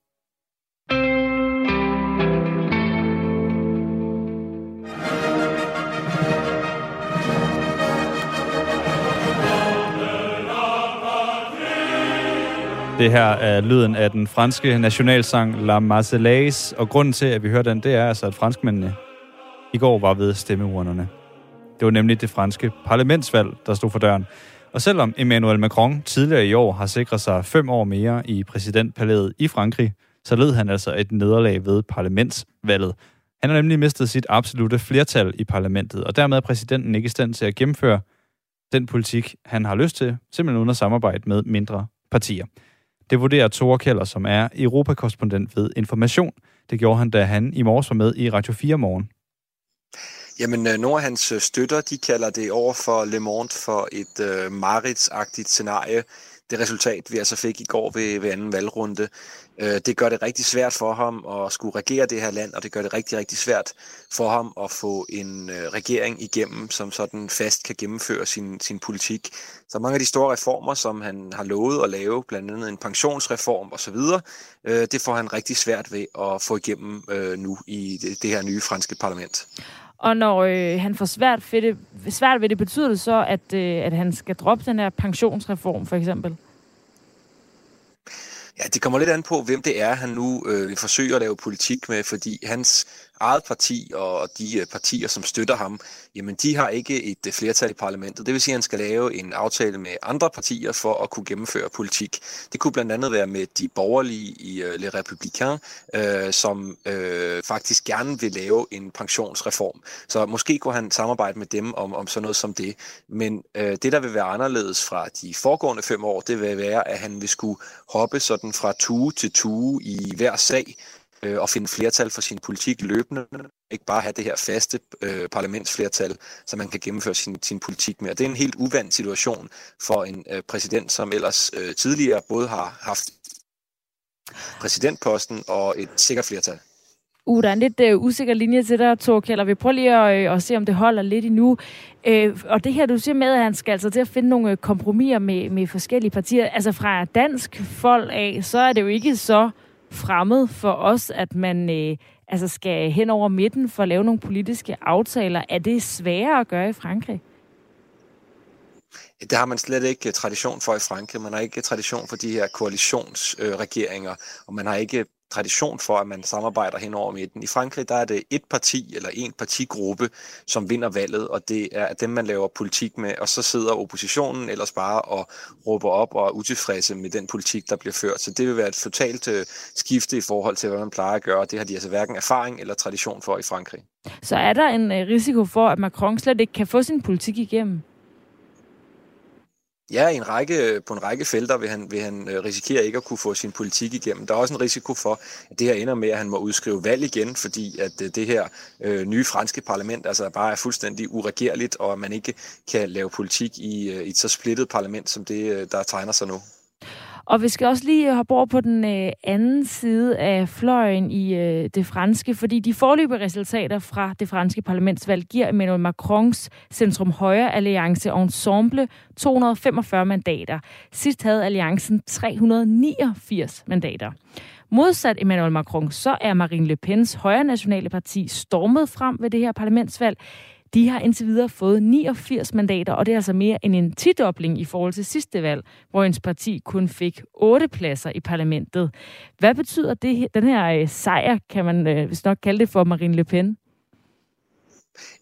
Det her er lyden af den franske nationalsang La Marseillaise, og grunden til, at vi hører den, det er altså, at franskmændene i går var ved stemmeurnerne. Det var nemlig det franske parlamentsvalg, der stod for døren. Og selvom Emmanuel Macron tidligere i år har sikret sig fem år mere i præsidentpalæet i Frankrig, så led han altså et nederlag ved parlamentsvalget. Han har nemlig mistet sit absolute flertal i parlamentet, og dermed er præsidenten ikke i stand til at gennemføre den politik, han har lyst til, simpelthen uden at samarbejde med mindre partier. Det vurderer Tore Keller, som er europakorrespondent ved Information. Det gjorde han, da han i morges var med i Radio 4 morgen. Jamen, øh, nogle af hans øh, støtter, de kalder det over for Le Monde for et øh, maritsagtigt scenarie. Det resultat, vi altså fik i går ved, ved anden valgrunde, øh, det gør det rigtig svært for ham at skulle regere det her land, og det gør det rigtig, rigtig svært for ham at få en øh, regering igennem, som sådan fast kan gennemføre sin, sin politik. Så mange af de store reformer, som han har lovet at lave, blandt andet en pensionsreform osv., øh, det får han rigtig svært ved at få igennem øh, nu i det, det her nye franske parlament. Og når øh, han får svært ved, det, svært ved det, betyder det så, at, øh, at han skal droppe den her pensionsreform, for eksempel? Ja, det kommer lidt an på, hvem det er, han nu øh, forsøger at lave politik med, fordi hans eget parti og de øh, partier, som støtter ham, jamen de har ikke et øh, flertal i parlamentet. Det vil sige, at han skal lave en aftale med andre partier for at kunne gennemføre politik. Det kunne blandt andet være med de borgerlige i øh, Républicain, øh, som øh, faktisk gerne vil lave en pensionsreform. Så måske kunne han samarbejde med dem om, om sådan noget som det. Men øh, det, der vil være anderledes fra de foregående fem år, det vil være, at han vil skulle hoppe sådan fra tue til tue i hver sag, øh, og finde flertal for sin politik løbende. Ikke bare have det her faste øh, parlamentsflertal, så man kan gennemføre sin, sin politik med. Og det er en helt uvandt situation for en øh, præsident, som ellers øh, tidligere både har haft præsidentposten og et sikkert flertal. Uh, der er en lidt øh, usikker linje til dig, Torkjell, og vi prøver lige at, øh, at se, om det holder lidt endnu. Øh, og det her, du siger med, at han skal altså til at finde nogle øh, kompromiser med, med forskellige partier. Altså fra dansk folk af, så er det jo ikke så fremmed for os, at man øh, altså skal hen over midten for at lave nogle politiske aftaler. Er det sværere at gøre i Frankrig? Det har man slet ikke øh, tradition for i Frankrig. Man har ikke øh, tradition for de her koalitionsregeringer, og man har ikke tradition for, at man samarbejder hen over midten. I Frankrig der er det et parti eller en partigruppe, som vinder valget, og det er dem, man laver politik med, og så sidder oppositionen ellers bare og råber op og er utilfredse med den politik, der bliver ført. Så det vil være et totalt øh, skifte i forhold til, hvad man plejer at gøre. Det har de altså hverken erfaring eller tradition for i Frankrig. Så er der en øh, risiko for, at Macron slet ikke kan få sin politik igennem? Ja, i en række, på en række felter vil han, vil han øh, risikere ikke at kunne få sin politik igennem. Der er også en risiko for, at det her ender med, at han må udskrive valg igen, fordi at øh, det her øh, nye franske parlament altså bare er fuldstændig uregerligt, og man ikke kan lave politik i, øh, i et så splittet parlament, som det, der tegner sig nu. Og vi skal også lige hoppe over på den øh, anden side af fløjen i øh, det franske, fordi de forløbige resultater fra det franske parlamentsvalg giver Emmanuel Macrons centrum-højre alliance Ensemble 245 mandater. Sidst havde alliancen 389 mandater. Modsat Emmanuel Macron, så er Marine Le Pens højre nationale parti stormet frem ved det her parlamentsvalg. De har indtil videre fået 89 mandater, og det er altså mere end en tidobling i forhold til sidste valg, hvor ens parti kun fik 8 pladser i parlamentet. Hvad betyder det, den her øh, sejr, kan man øh, nok kalde det for Marine Le Pen?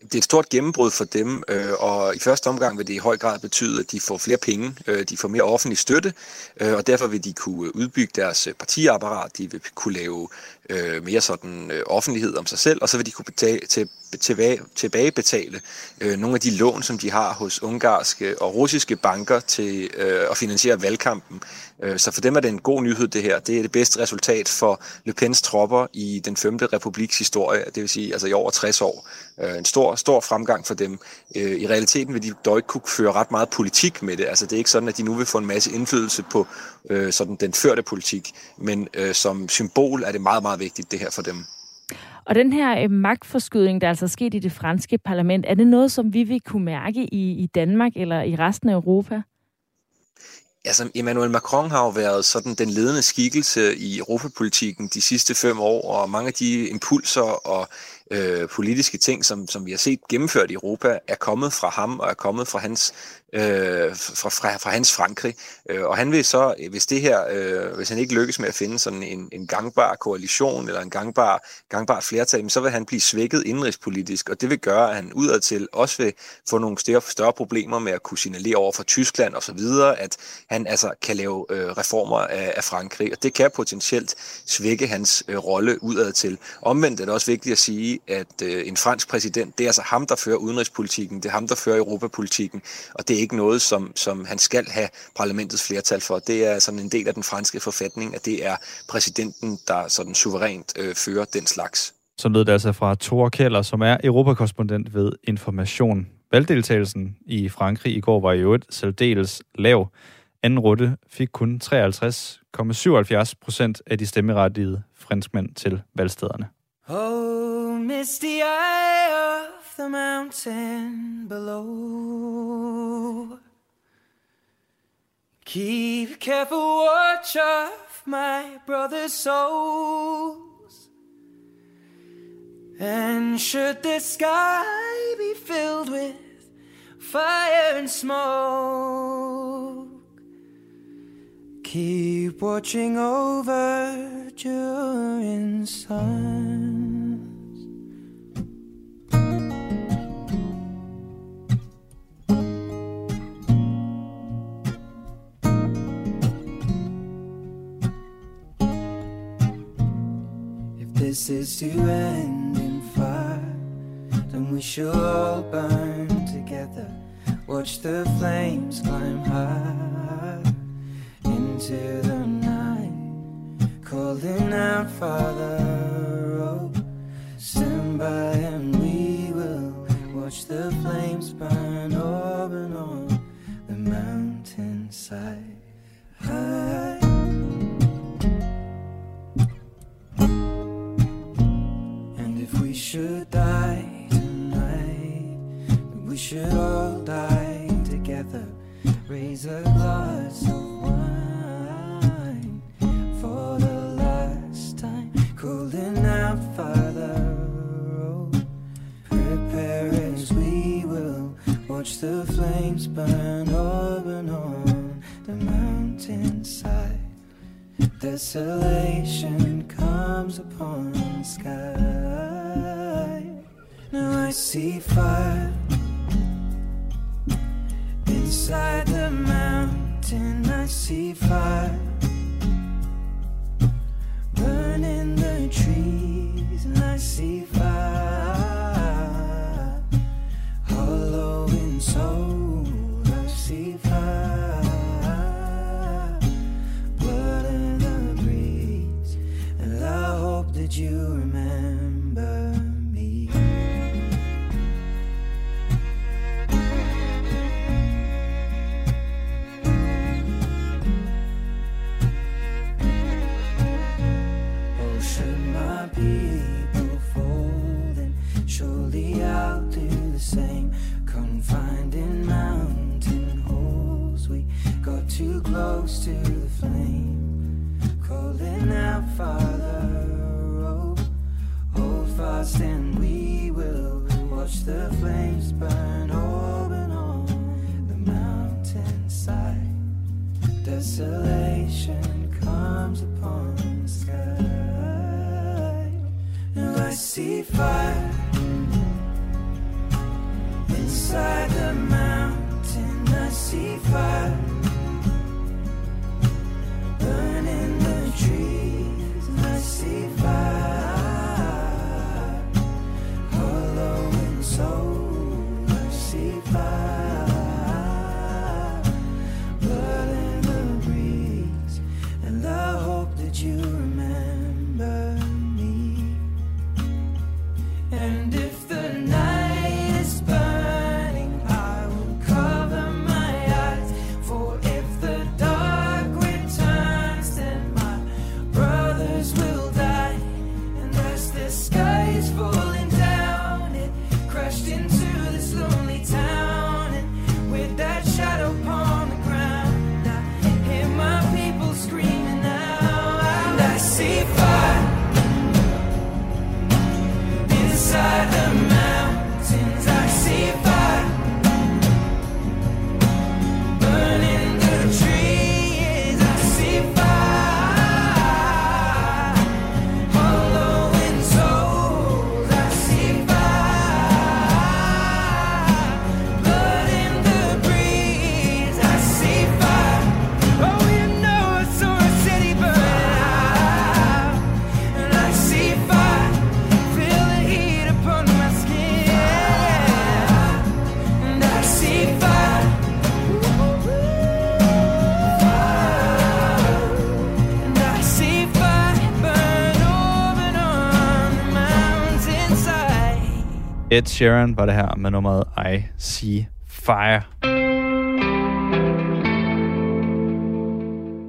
Det er et stort gennembrud for dem, øh, og i første omgang vil det i høj grad betyde, at de får flere penge, øh, de får mere offentlig støtte, og derfor vil de kunne udbygge deres partiapparat, de vil kunne lave øh, mere sådan øh, offentlighed om sig selv, og så vil de kunne betale, til, tilbage, tilbagebetale øh, nogle af de lån, som de har hos ungarske og russiske banker til øh, at finansiere valgkampen. Øh, så for dem er det en god nyhed, det her. Det er det bedste resultat for Le Pens tropper i den 5. republiks historie, det vil sige altså i over 60 år. Øh, en stor, stor fremgang for dem. Øh, I realiteten vil de dog ikke kunne føre ret meget politik med det. Altså det er ikke sådan, at de nu vil få en masse indflydelse på øh, sådan den førte politik, men øh, som symbol er det meget, meget vigtigt det her for dem. Og den her øh, magtforskydning, der altså er sket i det franske parlament, er det noget, som vi vil kunne mærke i, i Danmark eller i resten af Europa? Altså, Emmanuel Macron har jo været sådan den ledende skikkelse i europapolitikken de sidste fem år, og mange af de impulser og øh, politiske ting, som, som vi har set gennemført i Europa, er kommet fra ham og er kommet fra hans, øh, fra, fra, fra hans Frankrig. Øh, og han vil så, øh, hvis det her, øh, hvis han ikke lykkes med at finde sådan en, en gangbar koalition eller en gangbar, gangbar flertal, så vil han blive svækket indrigspolitisk, og det vil gøre, at han udadtil også vil få nogle større, større problemer med at kunne signalere over for Tyskland og så videre, at han altså kan lave øh, reformer af, af Frankrig, og det kan potentielt svække hans øh, rolle udadtil. Omvendt er det også vigtigt at sige, at øh, en fransk præsident, det er altså ham, der fører udenrigspolitikken, det er ham, der fører europapolitikken, og det ikke noget, som, som han skal have parlamentets flertal for. Det er sådan en del af den franske forfatning, at det er præsidenten, der sådan suverænt øh, fører den slags. Så lød det altså fra Thor Keller, som er europakorrespondent ved Information. Valgdeltagelsen i Frankrig i går var i øvrigt særdeles lav. Anden runde fik kun 53,77 procent af de stemmerettigede franskmænd til valgstederne. Oh, misty eye of the mountain below. Keep careful watch of my brother's souls. And should the sky be filled with fire and smoke, keep watching over during suns. This is to end in fire, then we shall all burn together. Watch the flames climb high into the night, calling out, Father, oh, stand by and we will watch the flames burn up and on the mountainside. High. Should die tonight, we should all die together. Raise a glass of wine for the last time. Calling out, Father, oh, prepare as we will watch the flames burn up and on the mountainside. Desolation comes upon the sky. Now I see fire inside the mountain. I see fire burning the trees, and I see fire you see fire inside the mountain. I see fire Ed Sheeran var det her med nummeret I See Fire.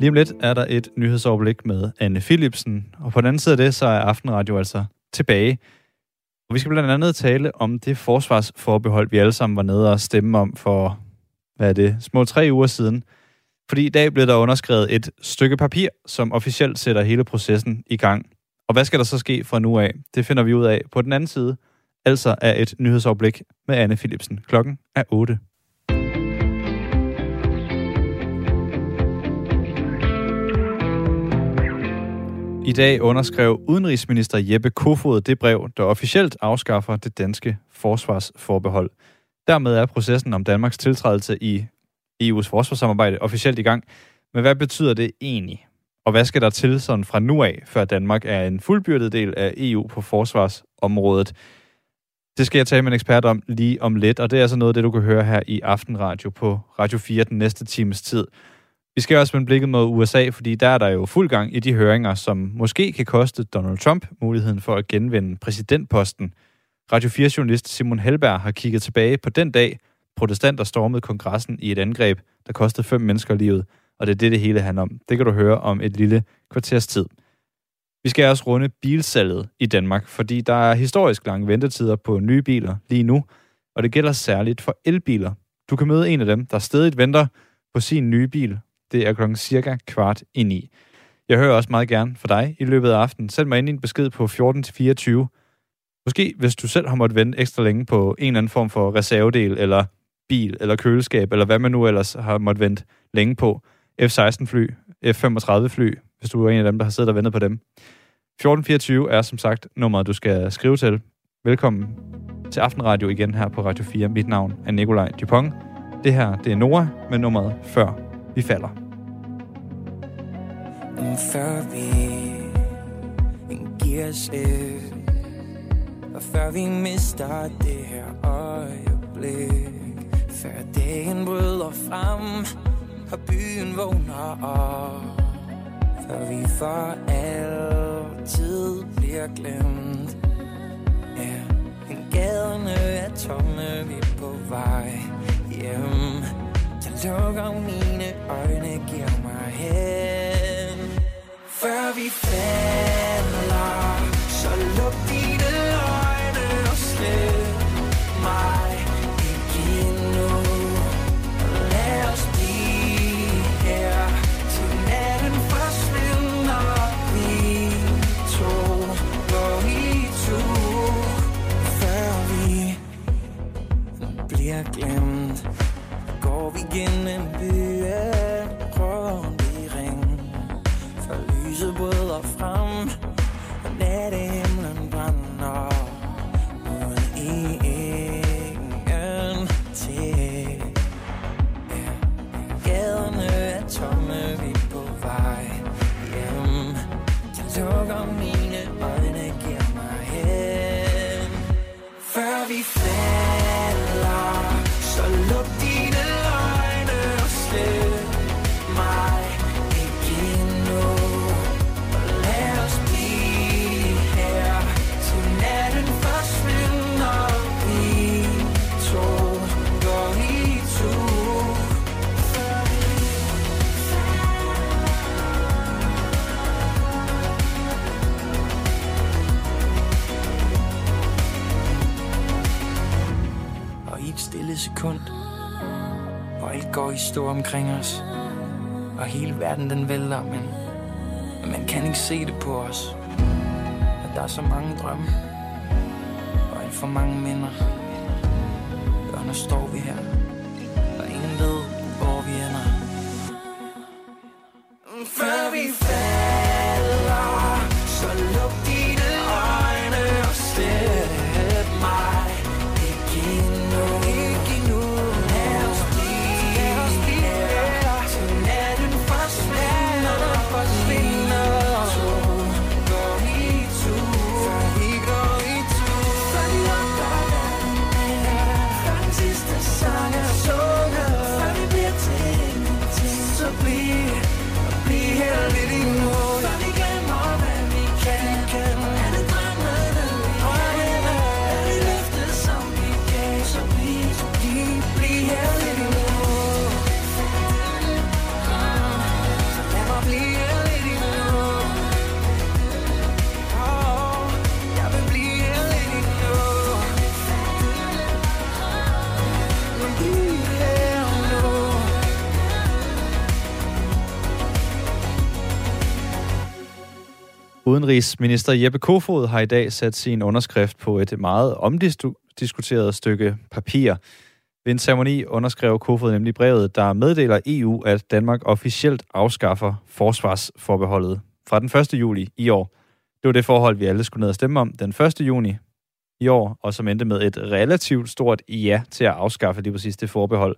Lige om lidt er der et nyhedsoverblik med Anne Philipsen, og på den anden side af det, så er Aftenradio altså tilbage. Og vi skal blandt andet tale om det forsvarsforbehold, vi alle sammen var nede og stemme om for, hvad er det, små tre uger siden. Fordi i dag blev der underskrevet et stykke papir, som officielt sætter hele processen i gang. Og hvad skal der så ske fra nu af? Det finder vi ud af på den anden side, altså er et nyhedsoverblik med Anne Philipsen. Klokken er 8. I dag underskrev udenrigsminister Jeppe Kofod det brev, der officielt afskaffer det danske forsvarsforbehold. Dermed er processen om Danmarks tiltrædelse i EU's forsvarssamarbejde officielt i gang. Men hvad betyder det egentlig? Og hvad skal der til sådan fra nu af, før Danmark er en fuldbyrdet del af EU på forsvarsområdet? Det skal jeg tale med en ekspert om lige om lidt, og det er altså noget af det, du kan høre her i Aftenradio på Radio 4 den næste times tid. Vi skal også vende blikket mod USA, fordi der er der jo fuld gang i de høringer, som måske kan koste Donald Trump muligheden for at genvinde præsidentposten. Radio 4-journalist Simon Helberg har kigget tilbage på den dag, protestanter stormede kongressen i et angreb, der kostede fem mennesker livet, og det er det, det hele handler om. Det kan du høre om et lille kvarters tid. Vi skal også runde bilsalget i Danmark, fordi der er historisk lange ventetider på nye biler lige nu, og det gælder særligt for elbiler. Du kan møde en af dem, der stadig venter på sin nye bil. Det er klokken cirka kvart i ni. Jeg hører også meget gerne for dig i løbet af aftenen. Send mig ind i en besked på 14 til 24. Måske hvis du selv har måttet vente ekstra længe på en eller anden form for reservedel, eller bil, eller køleskab, eller hvad man nu ellers har måttet vente længe på. F-16-fly, F-35-fly, hvis du er en af dem, der har siddet og ventet på dem. 1424 er som sagt nummeret, du skal skrive til. Velkommen til Aftenradio igen her på Radio 4. Mit navn er Nikolaj Dupont. Det her, det er Nora med nummeret Før vi falder. Før vi giver os et Og før vi mister det her øjeblik Før dagen bryder frem Og byen vågner op før vi for altid bliver glemt. Ja, men gaderne er tomme, vi er på vej hjem. Jeg lukker mine øjne, giver mig hen. Før vi falder Så luk dine øjne og slet mig. Er glemt. Går vi gennem byen rundt i ring. For lyset bryder frem Og natten stille sekund Hvor alt går i stå omkring os Og hele verden den vælter Men man kan ikke se det på os At der er så mange drømme Og alt for mange minder. Og nu står vi her? Udenrigsminister Jeppe Kofod har i dag sat sin underskrift på et meget omdiskuteret stykke papir. Ved en ceremoni underskrev Kofod nemlig brevet, der meddeler EU, at Danmark officielt afskaffer forsvarsforbeholdet fra den 1. juli i år. Det var det forhold, vi alle skulle ned og stemme om den 1. juni i år, og som endte med et relativt stort ja til at afskaffe lige præcis det forbehold.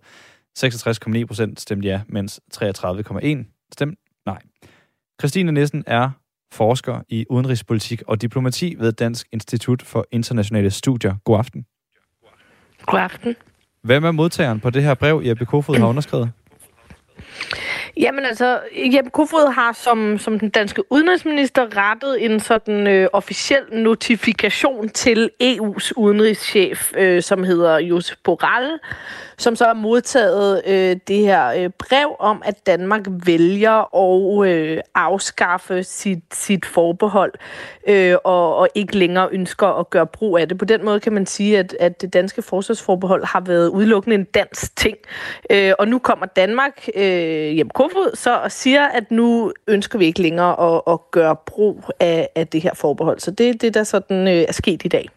66,9 procent stemte ja, mens 33,1 stemte nej. Christine Nissen er forsker i udenrigspolitik og diplomati ved Dansk Institut for Internationale Studier. God aften. God aften. Hvem er modtageren på det her brev, Jeppe Kofod har underskrevet? Jamen altså, Jeppe Kofod har som, som den danske udenrigsminister rettet en sådan øh, officiel notifikation til EU's udenrigschef, øh, som hedder Josep Borrell, som så har modtaget øh, det her øh, brev om, at Danmark vælger at øh, afskaffe sit, sit forbehold øh, og, og ikke længere ønsker at gøre brug af det. På den måde kan man sige, at, at det danske forsvarsforbehold har været udelukkende en dansk ting. Øh, og nu kommer Danmark, øh, hjem Kofod, så og siger, at nu ønsker vi ikke længere at, at gøre brug af, af det her forbehold. Så det er det, der sådan øh, er sket i dag.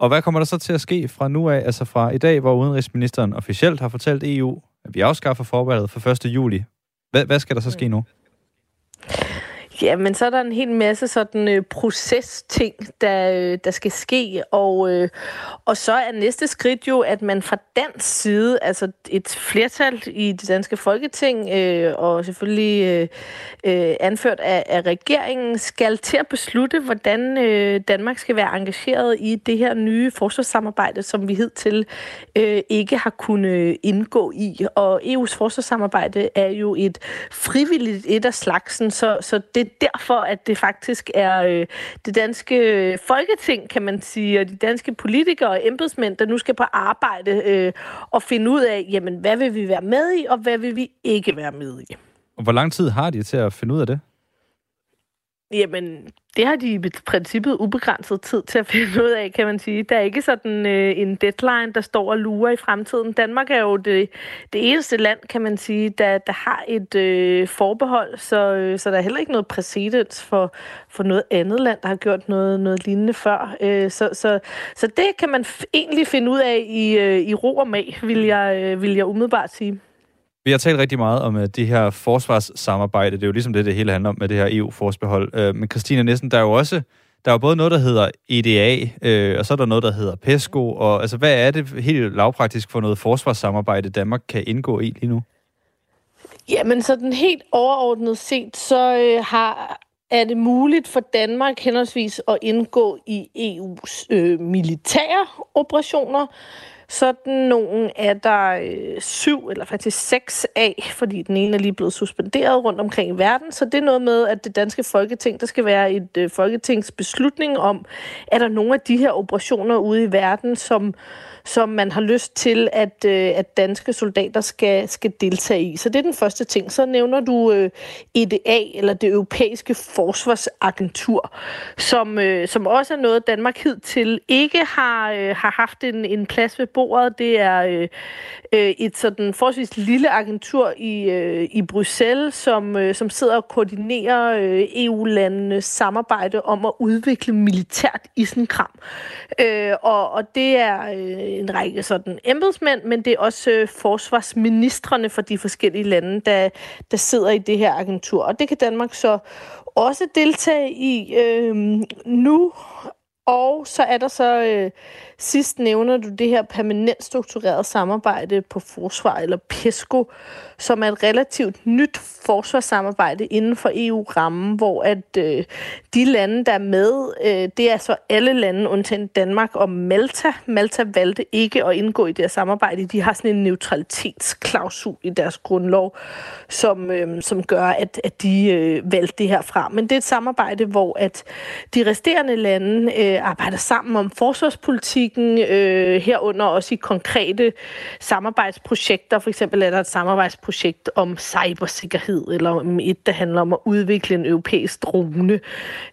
Og hvad kommer der så til at ske fra nu af, altså fra i dag, hvor udenrigsministeren officielt har fortalt EU, at vi afskaffer forbeholdet for 1. juli? Hvad, hvad skal der så ske nu? Ja, men så er der en hel masse sådan øh, procesting, der, øh, der skal ske, og, øh, og så er næste skridt jo, at man fra dansk side, altså et flertal i det danske folketing, øh, og selvfølgelig øh, øh, anført af, af regeringen, skal til at beslutte, hvordan øh, Danmark skal være engageret i det her nye forsvarssamarbejde, som vi hidtil øh, ikke har kunnet indgå i. Og EU's forsvarssamarbejde er jo et frivilligt et af slagsen, så, så det derfor, at det faktisk er øh, det danske øh, folketing, kan man sige, og de danske politikere og embedsmænd, der nu skal på arbejde øh, og finde ud af, jamen, hvad vil vi være med i, og hvad vil vi ikke være med i. Og hvor lang tid har de til at finde ud af det? Jamen, det har de i princippet ubegrænset tid til at finde ud af, kan man sige. Der er ikke sådan øh, en deadline, der står og lurer i fremtiden. Danmark er jo det, det eneste land, kan man sige, der, der har et øh, forbehold, så, øh, så der er heller ikke noget præcedens for, for noget andet land, der har gjort noget, noget lignende før. Øh, så, så, så det kan man f- egentlig finde ud af i, øh, i ro og mag, vil jeg, øh, vil jeg umiddelbart sige. Vi har talt rigtig meget om uh, det her forsvarssamarbejde. Det er jo ligesom det, det hele handler om med det her EU-forsbehold. Uh, øh, men Christina Nissen, der er jo også der er jo både noget, der hedder EDA, øh, og så er der noget, der hedder PESCO. Og altså, hvad er det helt lavpraktisk for noget forsvarssamarbejde, Danmark kan indgå i lige nu? Jamen, så den helt overordnet set, så øh, har er det muligt for Danmark henholdsvis at indgå i EU's øh, militære operationer. Sådan nogen er der øh, syv eller faktisk seks af, fordi den ene er lige blevet suspenderet rundt omkring i verden. Så det er noget med, at det danske folketing, der skal være et øh, folketingsbeslutning om, er der nogle af de her operationer ude i verden, som som man har lyst til, at, øh, at danske soldater skal, skal deltage i. Så det er den første ting. Så nævner du øh, EDA, eller det europæiske forsvarsagentur, som, øh, som også er noget, Danmark hidtil ikke har, øh, har haft en, en plads ved bordet. Det er øh, øh, et sådan forholdsvis lille agentur i, øh, i Bruxelles, som, øh, som sidder og koordinerer øh, EU-landenes samarbejde om at udvikle militært isenkram. Øh, og, og det er øh, en række sådan embedsmænd, men det er også øh, forsvarsministerne for de forskellige lande, der, der sidder i det her agentur. Og det kan Danmark så også deltage i øh, nu. Og så er der så øh, sidst nævner du det her permanent struktureret samarbejde på forsvar, eller PESCO, som er et relativt nyt forsvarssamarbejde inden for EU-rammen, hvor at øh, de lande, der er med, øh, det er så alle lande, undtagen Danmark og Malta. Malta valgte ikke at indgå i det her samarbejde. De har sådan en neutralitetsklausul i deres grundlov, som, øh, som gør, at, at de øh, valgte det her fra. Men det er et samarbejde, hvor at de resterende lande øh, arbejder sammen om politikken, øh, herunder også i konkrete samarbejdsprojekter. For eksempel er der et samarbejdsprojekt om cybersikkerhed, eller om et, der handler om at udvikle en europæisk drone.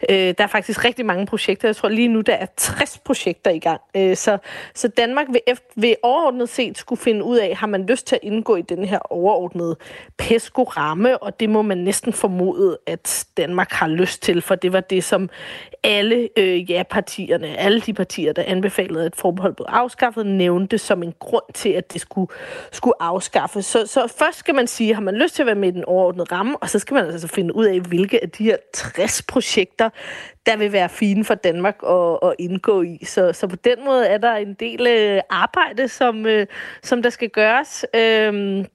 Øh, der er faktisk rigtig mange projekter. Jeg tror lige nu, der er 60 projekter i gang. Øh, så, så Danmark vil, efter, vil overordnet set skulle finde ud af, har man lyst til at indgå i den her overordnede PESCO-ramme, og det må man næsten formode, at Danmark har lyst til, for det var det, som alle øh, ja-partierne, alle de partier, der anbefalede, at forbehold blev afskaffet, nævnte som en grund til, at det skulle, skulle afskaffes. Så, så først skal man sige, har man lyst til at være med i den overordnede ramme, og så skal man altså finde ud af, hvilke af de her 60 projekter, der vil være fine for Danmark at, at indgå i. Så, så på den måde er der en del øh, arbejde, som, øh, som der skal gøres. øh,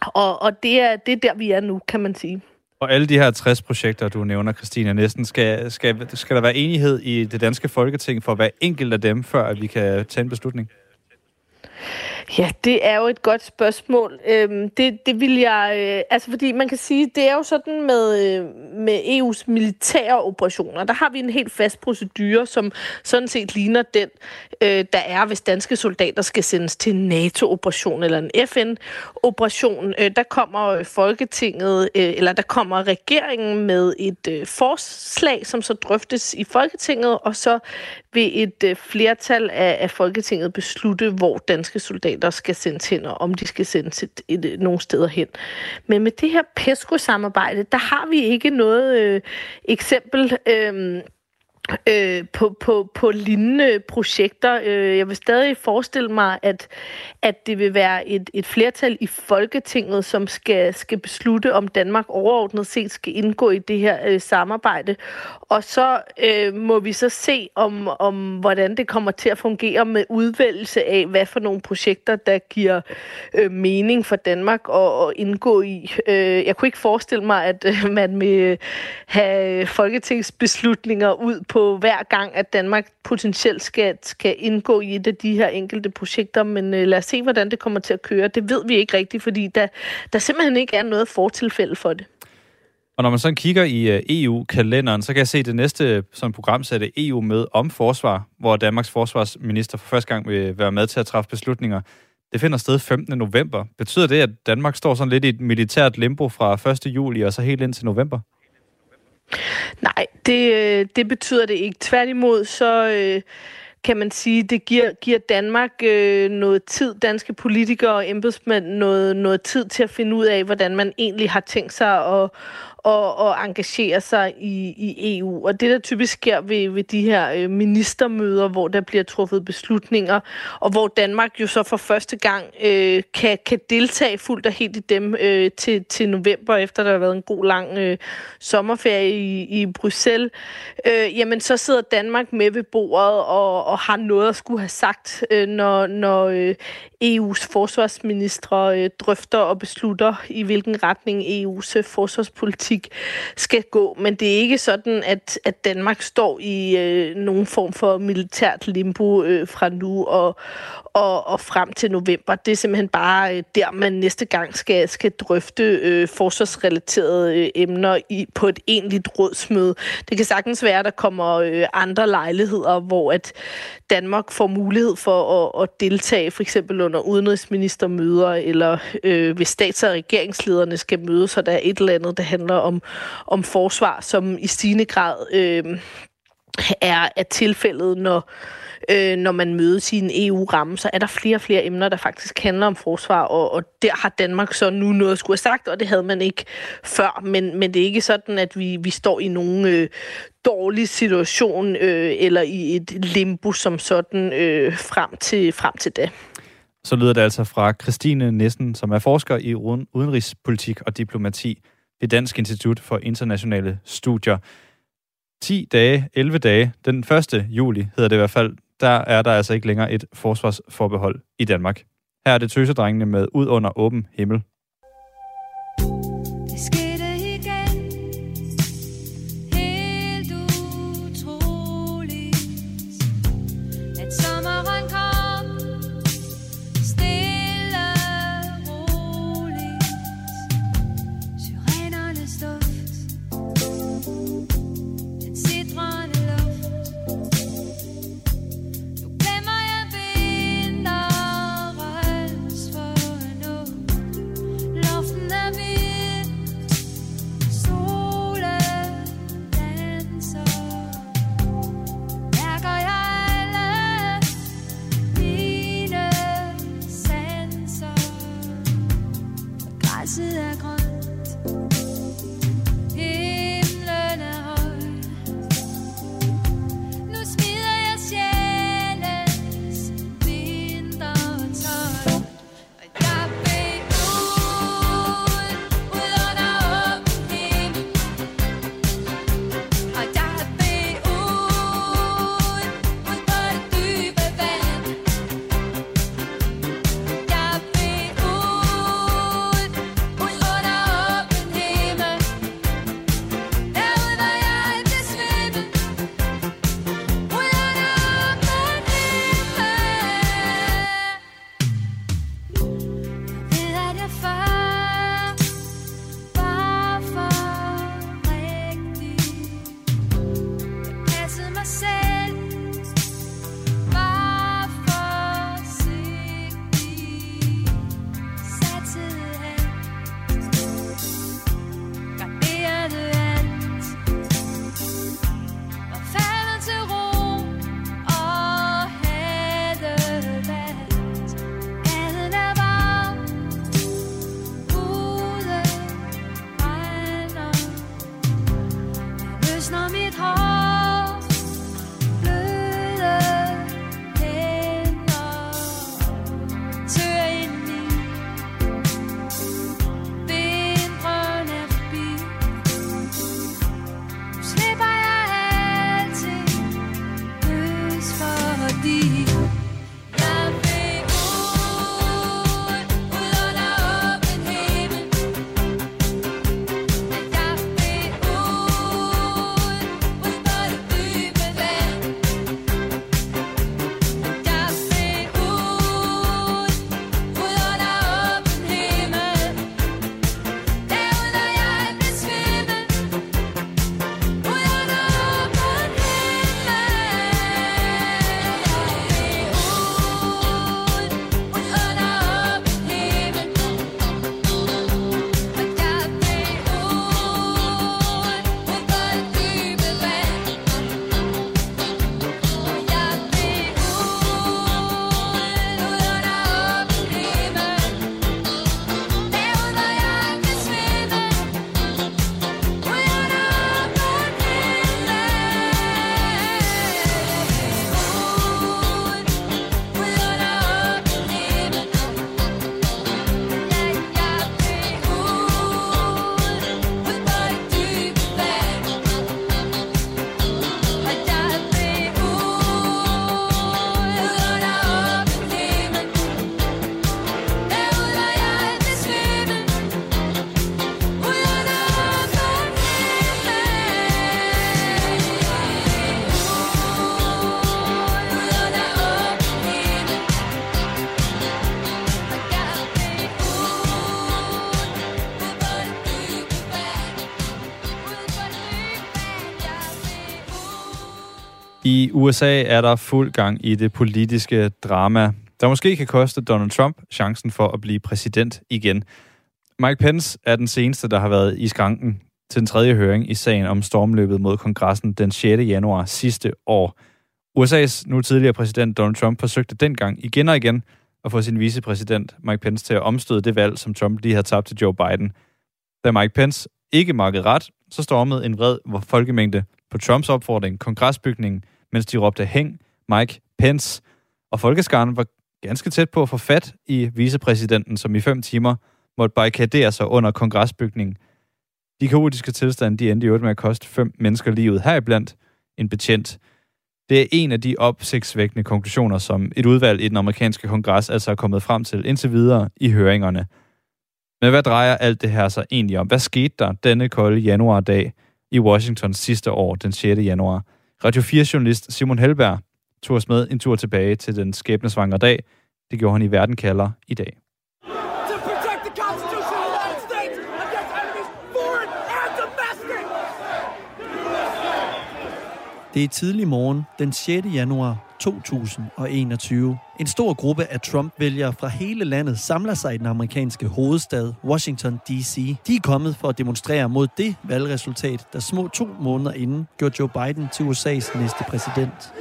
og og det, er, det er der, vi er nu, kan man sige. Og alle de her 60 projekter, du nævner, Christina, næsten, skal, skal, skal der være enighed i det danske folketing for hver enkelt af dem, før at vi kan tage en beslutning? Ja, det er jo et godt spørgsmål. Øhm, det, det vil jeg... Øh, altså, fordi man kan sige, det er jo sådan med, øh, med EU's militære operationer. Der har vi en helt fast procedure, som sådan set ligner den, øh, der er, hvis danske soldater skal sendes til en NATO-operation eller en FN-operation. Øh, der kommer Folketinget, øh, eller der kommer regeringen med et øh, forslag, som så drøftes i Folketinget, og så vil et øh, flertal af, af Folketinget beslutte, hvor danske soldater skal sendes hen, og om de skal sendes et, et, et, nogle steder hen. Men med det her PESCO-samarbejde, der har vi ikke noget øh, eksempel... Øh, øh, på, på, på lignende projekter. Øh, jeg vil stadig forestille mig, at, at det vil være et, et flertal i Folketinget, som skal, skal beslutte, om Danmark overordnet set skal indgå i det her øh, samarbejde. Og så øh, må vi så se, om, om hvordan det kommer til at fungere med udvælgelse af, hvad for nogle projekter, der giver øh, mening for Danmark at, at indgå i. Øh, jeg kunne ikke forestille mig, at øh, man vil øh, have øh, folketingsbeslutninger ud på hver gang, at Danmark potentielt skal, skal indgå i et af de her enkelte projekter, men øh, lad os se, hvordan det kommer til at køre. Det ved vi ikke rigtigt, fordi der, der simpelthen ikke er noget fortilfælde for det. Og når man så kigger i øh, EU-kalenderen, så kan jeg se det næste øh, som program sætte EU med om forsvar, hvor Danmarks forsvarsminister for første gang vil være med til at træffe beslutninger. Det finder sted 15. november. Betyder det, at Danmark står sådan lidt i et militært limbo fra 1. juli og så helt ind til november? Nej, det, øh, det betyder det ikke. Tværtimod, så øh, kan man sige, det giver, giver Danmark øh, noget tid, danske politikere og embedsmænd, noget, noget tid til at finde ud af, hvordan man egentlig har tænkt sig at, og, og engagere sig i, i EU. Og det, der typisk sker ved, ved de her øh, ministermøder, hvor der bliver truffet beslutninger, og hvor Danmark jo så for første gang øh, kan, kan deltage fuldt og helt i dem øh, til, til november, efter der har været en god lang øh, sommerferie i, i Bruxelles, øh, jamen så sidder Danmark med ved bordet og, og har noget at skulle have sagt, øh, når, når øh, EU's forsvarsministre øh, drøfter og beslutter, i hvilken retning EU's øh, forsvarspolitik skal gå. Men det er ikke sådan, at, at Danmark står i øh, nogen form for militært limbo øh, fra nu og, og, og frem til november. Det er simpelthen bare øh, der, man næste gang skal, skal drøfte øh, forsvarsrelaterede øh, emner i, på et egentligt rådsmøde. Det kan sagtens være, at der kommer øh, andre lejligheder, hvor at Danmark får mulighed for at, at deltage, for eksempel under udenrigsministermøder, eller øh, hvis stats- og regeringslederne skal mødes, så der er et eller andet, der handler om, om forsvar, som i stigende grad øh, er, er tilfældet, når øh, når man mødes i en EU-ramme, så er der flere og flere emner, der faktisk handler om forsvar, og, og der har Danmark så nu noget at skulle have sagt, og det havde man ikke før. Men, men det er ikke sådan, at vi, vi står i nogen øh, dårlig situation, øh, eller i et limbo som sådan øh, frem, til, frem til det. Så lyder det altså fra Christine Nissen, som er forsker i udenrigspolitik og diplomati ved Dansk Institut for Internationale Studier. 10 dage, 11 dage, den 1. juli hedder det i hvert fald, der er der altså ikke længere et forsvarsforbehold i Danmark. Her er det tøsedrengene med Ud under åben himmel. USA er der fuld gang i det politiske drama, der måske kan koste Donald Trump chancen for at blive præsident igen. Mike Pence er den seneste, der har været i skranken til den tredje høring i sagen om stormløbet mod kongressen den 6. januar sidste år. USA's nu tidligere præsident Donald Trump forsøgte dengang igen og igen at få sin vicepræsident Mike Pence til at omstøde det valg, som Trump lige havde tabt til Joe Biden. Da Mike Pence ikke markede ret, så stormede en vred folkemængde på Trumps opfordring kongresbygningen, mens de råbte hæng Mike Pence. Og folkeskaren var ganske tæt på at få fat i vicepræsidenten, som i fem timer måtte barrikadere sig under kongresbygningen. De kaotiske tilstande, de endte i øvrigt med at koste fem mennesker livet, heriblandt en betjent. Det er en af de opsigtsvækkende konklusioner, som et udvalg i den amerikanske kongres altså er kommet frem til indtil videre i høringerne. Men hvad drejer alt det her sig egentlig om? Hvad skete der denne kolde januardag i Washington sidste år, den 6. januar? Radio 4-journalist Simon Helberg tog os med en tur tilbage til den skæbnesvangre dag. Det gjorde han i Verden kalder i dag. Det er tidlig morgen den 6. januar 2021. En stor gruppe af Trump-vælgere fra hele landet samler sig i den amerikanske hovedstad, Washington D.C. De er kommet for at demonstrere mod det valgresultat, der små to måneder inden gjorde Joe Biden til USA's næste præsident.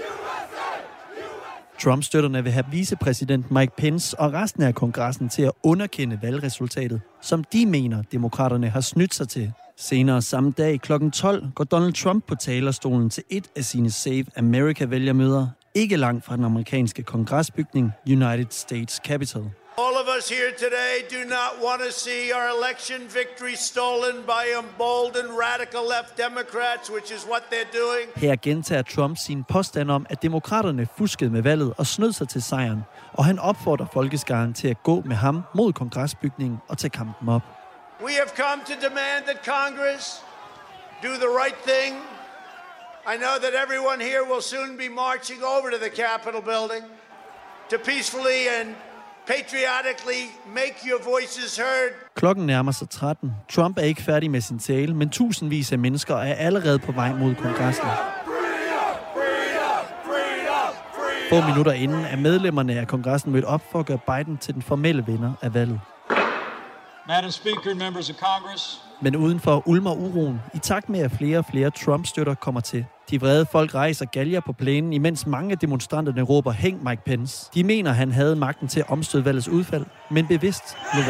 Trump-støtterne vil have vicepræsident Mike Pence og resten af kongressen til at underkende valgresultatet, som de mener, demokraterne har snydt sig til. Senere samme dag kl. 12 går Donald Trump på talerstolen til et af sine Save America-vælgermøder, ikke langt fra den amerikanske kongresbygning United States Capitol. All of us here today do not want to see our election victory stolen by emboldened radical left Democrats, which is what they're doing. Her gentager Trump sin påstand om, at demokraterne fuskede med valget og snød sig til sejren, og han opfordrer folkeskaren til at gå med ham mod kongresbygningen og tage kampen op. We have come to demand that Congress do the right thing. I know that everyone here will soon be marching over to the Capitol building to peacefully and patriotically make your voices heard. Klokken nærmer sig 13. Trump er ikke færdig med sin tale, men tusindvis af mennesker er allerede på vej mod kongressen. Få minutter inden er medlemmerne af kongressen mødt op for at gøre Biden til den formelle vinder af valget. Madam Speaker, members of Congress, men udenfor ulmer uroen, i takt med at flere og flere Trump-støtter kommer til. De vrede folk rejser galger på plænen, imens mange af demonstranterne råber hæng Mike Pence. De mener, han havde magten til at omstøde valgets udfald, men bevidst lå.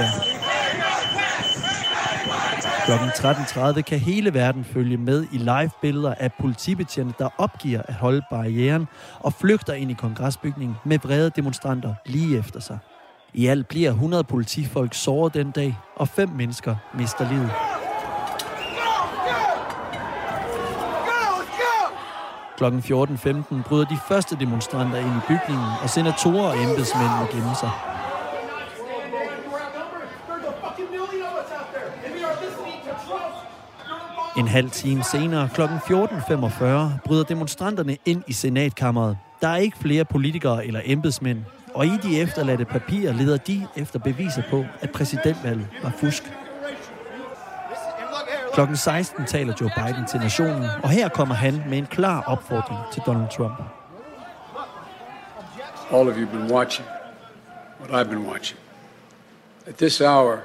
Klokken 13.30 kan hele verden følge med i live-billeder af politibetjente, der opgiver at holde barrieren og flygter ind i kongresbygningen med vrede demonstranter lige efter sig. I alt bliver 100 politifolk såret den dag, og fem mennesker mister livet. Klokken 14.15 bryder de første demonstranter ind i bygningen, og senatorer og embedsmænd må gemme sig. En halv time senere, kl. 14.45, bryder demonstranterne ind i senatkammeret. Der er ikke flere politikere eller embedsmænd, og i de efterladte papirer leder de efter beviser på, at præsidentvalget var fusk. Klokken 16 taler Joe Biden til nationen, og her kommer han med en klar opfordring til Donald Trump. All of you have been watching what I've been watching. At this hour,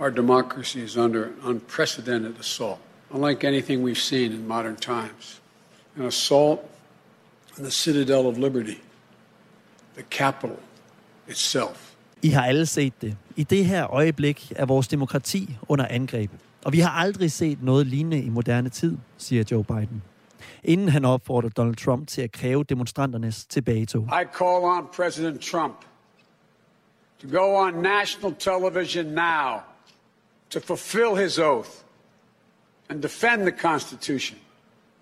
our democracy is under an unprecedented assault, unlike anything we've seen in modern times. An assault on the citadel of liberty, the capital itself. I har alle set det. I det her øjeblik er vores demokrati under angreb. Og vi har aldrig set noget lignende i moderne tid, siger Joe Biden. Inden han opfordrer Donald Trump til at kræve demonstranternes tilbagetog. I call on President Trump to go on national television now to fulfill his oath and defend the Constitution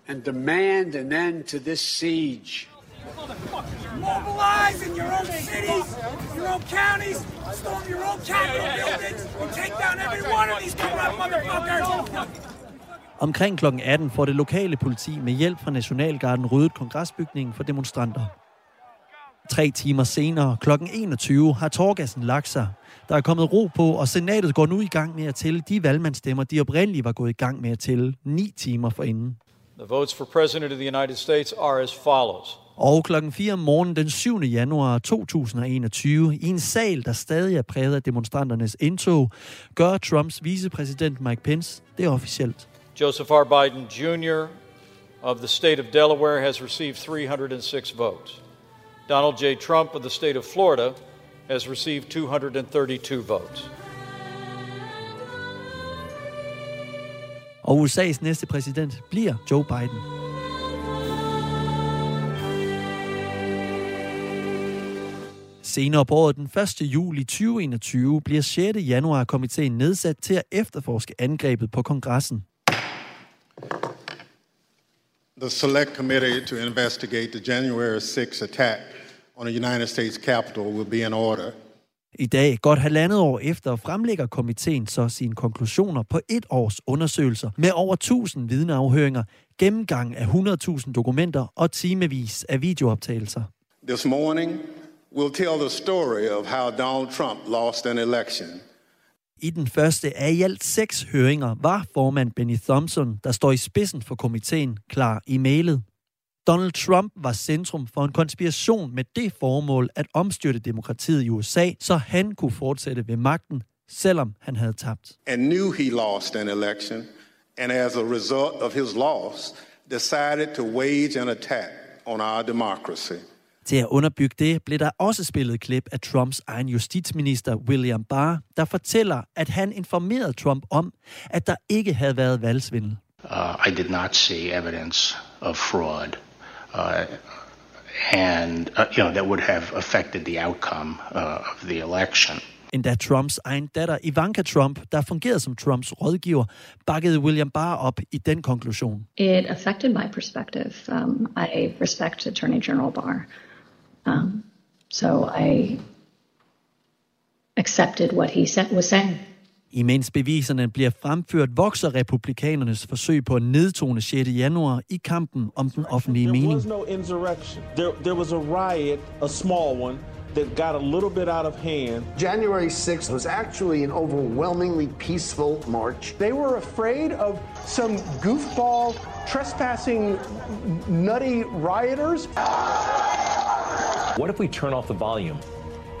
and demand an end to this siege. Mobilize in your own cities, your own counties, storm your own Capitol buildings, and take down every one of these corrupt motherfuckers. Omkring kl. 18 får det lokale politi med hjælp fra Nationalgarden ryddet kongresbygningen for demonstranter. Tre timer senere, kl. 21, har torgassen lagt sig. Der er kommet ro på, og senatet går nu i gang med at tælle de valgmandsstemmer, de oprindeligt var gået i gang med at tælle ni timer forinden. The votes for President of the United States are as follows. Og klokken 4 om morgenen den 7. januar 2021, i en sal, der stadig er præget af demonstranternes indtog, gør Trumps vicepræsident Mike Pence det officielt. Joseph R. Biden Jr. of the state of Delaware has received 306 votes. Donald J. Trump of the state of Florida has received 232 votes. Og USA's næste præsident bliver Joe Biden. Senere på året, den 1. juli 2021, bliver 6. januar komiteen nedsat til at efterforske angrebet på kongressen. The Select Committee to investigate the January 6 attack on the United States Capitol will be in order. I dag, godt halvandet år efter, fremlægger komiteen så sine konklusioner på et års undersøgelser med over 1000 vidneafhøringer, gennemgang af 100.000 dokumenter og timevis af videooptagelser. This morning, we'll tell the story of how Donald Trump lost an election. I den første af i alt seks høringer var formand Benny Thompson, der står i spidsen for komiteen, klar i mailet. Donald Trump var centrum for en konspiration med det formål at omstyrte demokratiet i USA, så han kunne fortsætte ved magten, selvom han havde tabt. and knew he lost an election, and as a result of his loss, decided to wage an attack on our democracy. Til at underbygge det blev der også spillet klip af Trumps egen justitsminister William Barr, der fortæller, at han informerede Trump om, at der ikke havde været valgsvindel. Uh, I did not see evidence of fraud, uh, and uh, you know that would have affected the outcome uh, of the election. Endda Trumps egen datter Ivanka Trump, der fungerede som Trumps rådgiver, bakkede William Barr op i den konklusion. It affected my perspective. Um, I respect Attorney General Barr. Um, so I accepted what he said, was saying. Imens beviserne bliver fremført, vokser republikanernes forsøg på at nedtone 6. januar i kampen om den offentlige There was no insurrection. There, there was a riot, a small one, that got a little bit out of hand. January 6th was actually an overwhelmingly peaceful march. They were afraid of some goofball, trespassing, nutty rioters. What if we turn off the volume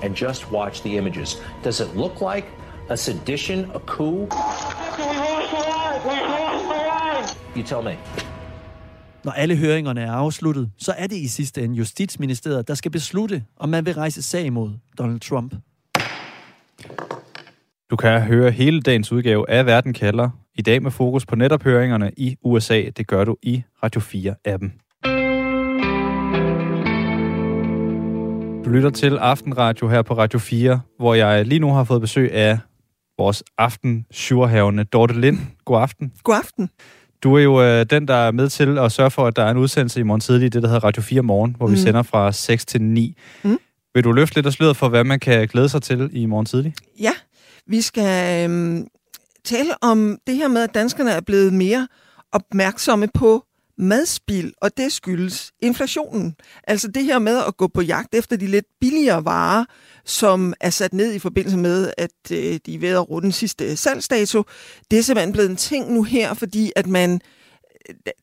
and just watch the images? Does it look like a sedition, a coup? You tell me. Når alle høringerne er afsluttet, så er det i sidste ende Justitsministeriet, der skal beslutte, om man vil rejse sag mod Donald Trump. Du kan høre hele dagens udgave af Verden kalder. I dag med fokus på netop høringerne i USA. Det gør du i Radio 4-appen. Du lytter til Aftenradio her på Radio 4, hvor jeg lige nu har fået besøg af vores aften Dorte Lind. God aften. God aften. Du er jo øh, den, der er med til at sørge for, at der er en udsendelse i morgen tidlig, det der hedder Radio 4 Morgen, hvor mm. vi sender fra 6 til 9. Mm. Vil du løfte lidt af sløret for, hvad man kan glæde sig til i morgen tidlig? Ja, vi skal øhm, tale om det her med, at danskerne er blevet mere opmærksomme på madspil, og det skyldes inflationen. Altså det her med at gå på jagt efter de lidt billigere varer, som er sat ned i forbindelse med, at øh, de er ved at runde den sidste salgsdato. Det er simpelthen blevet en ting nu her, fordi at man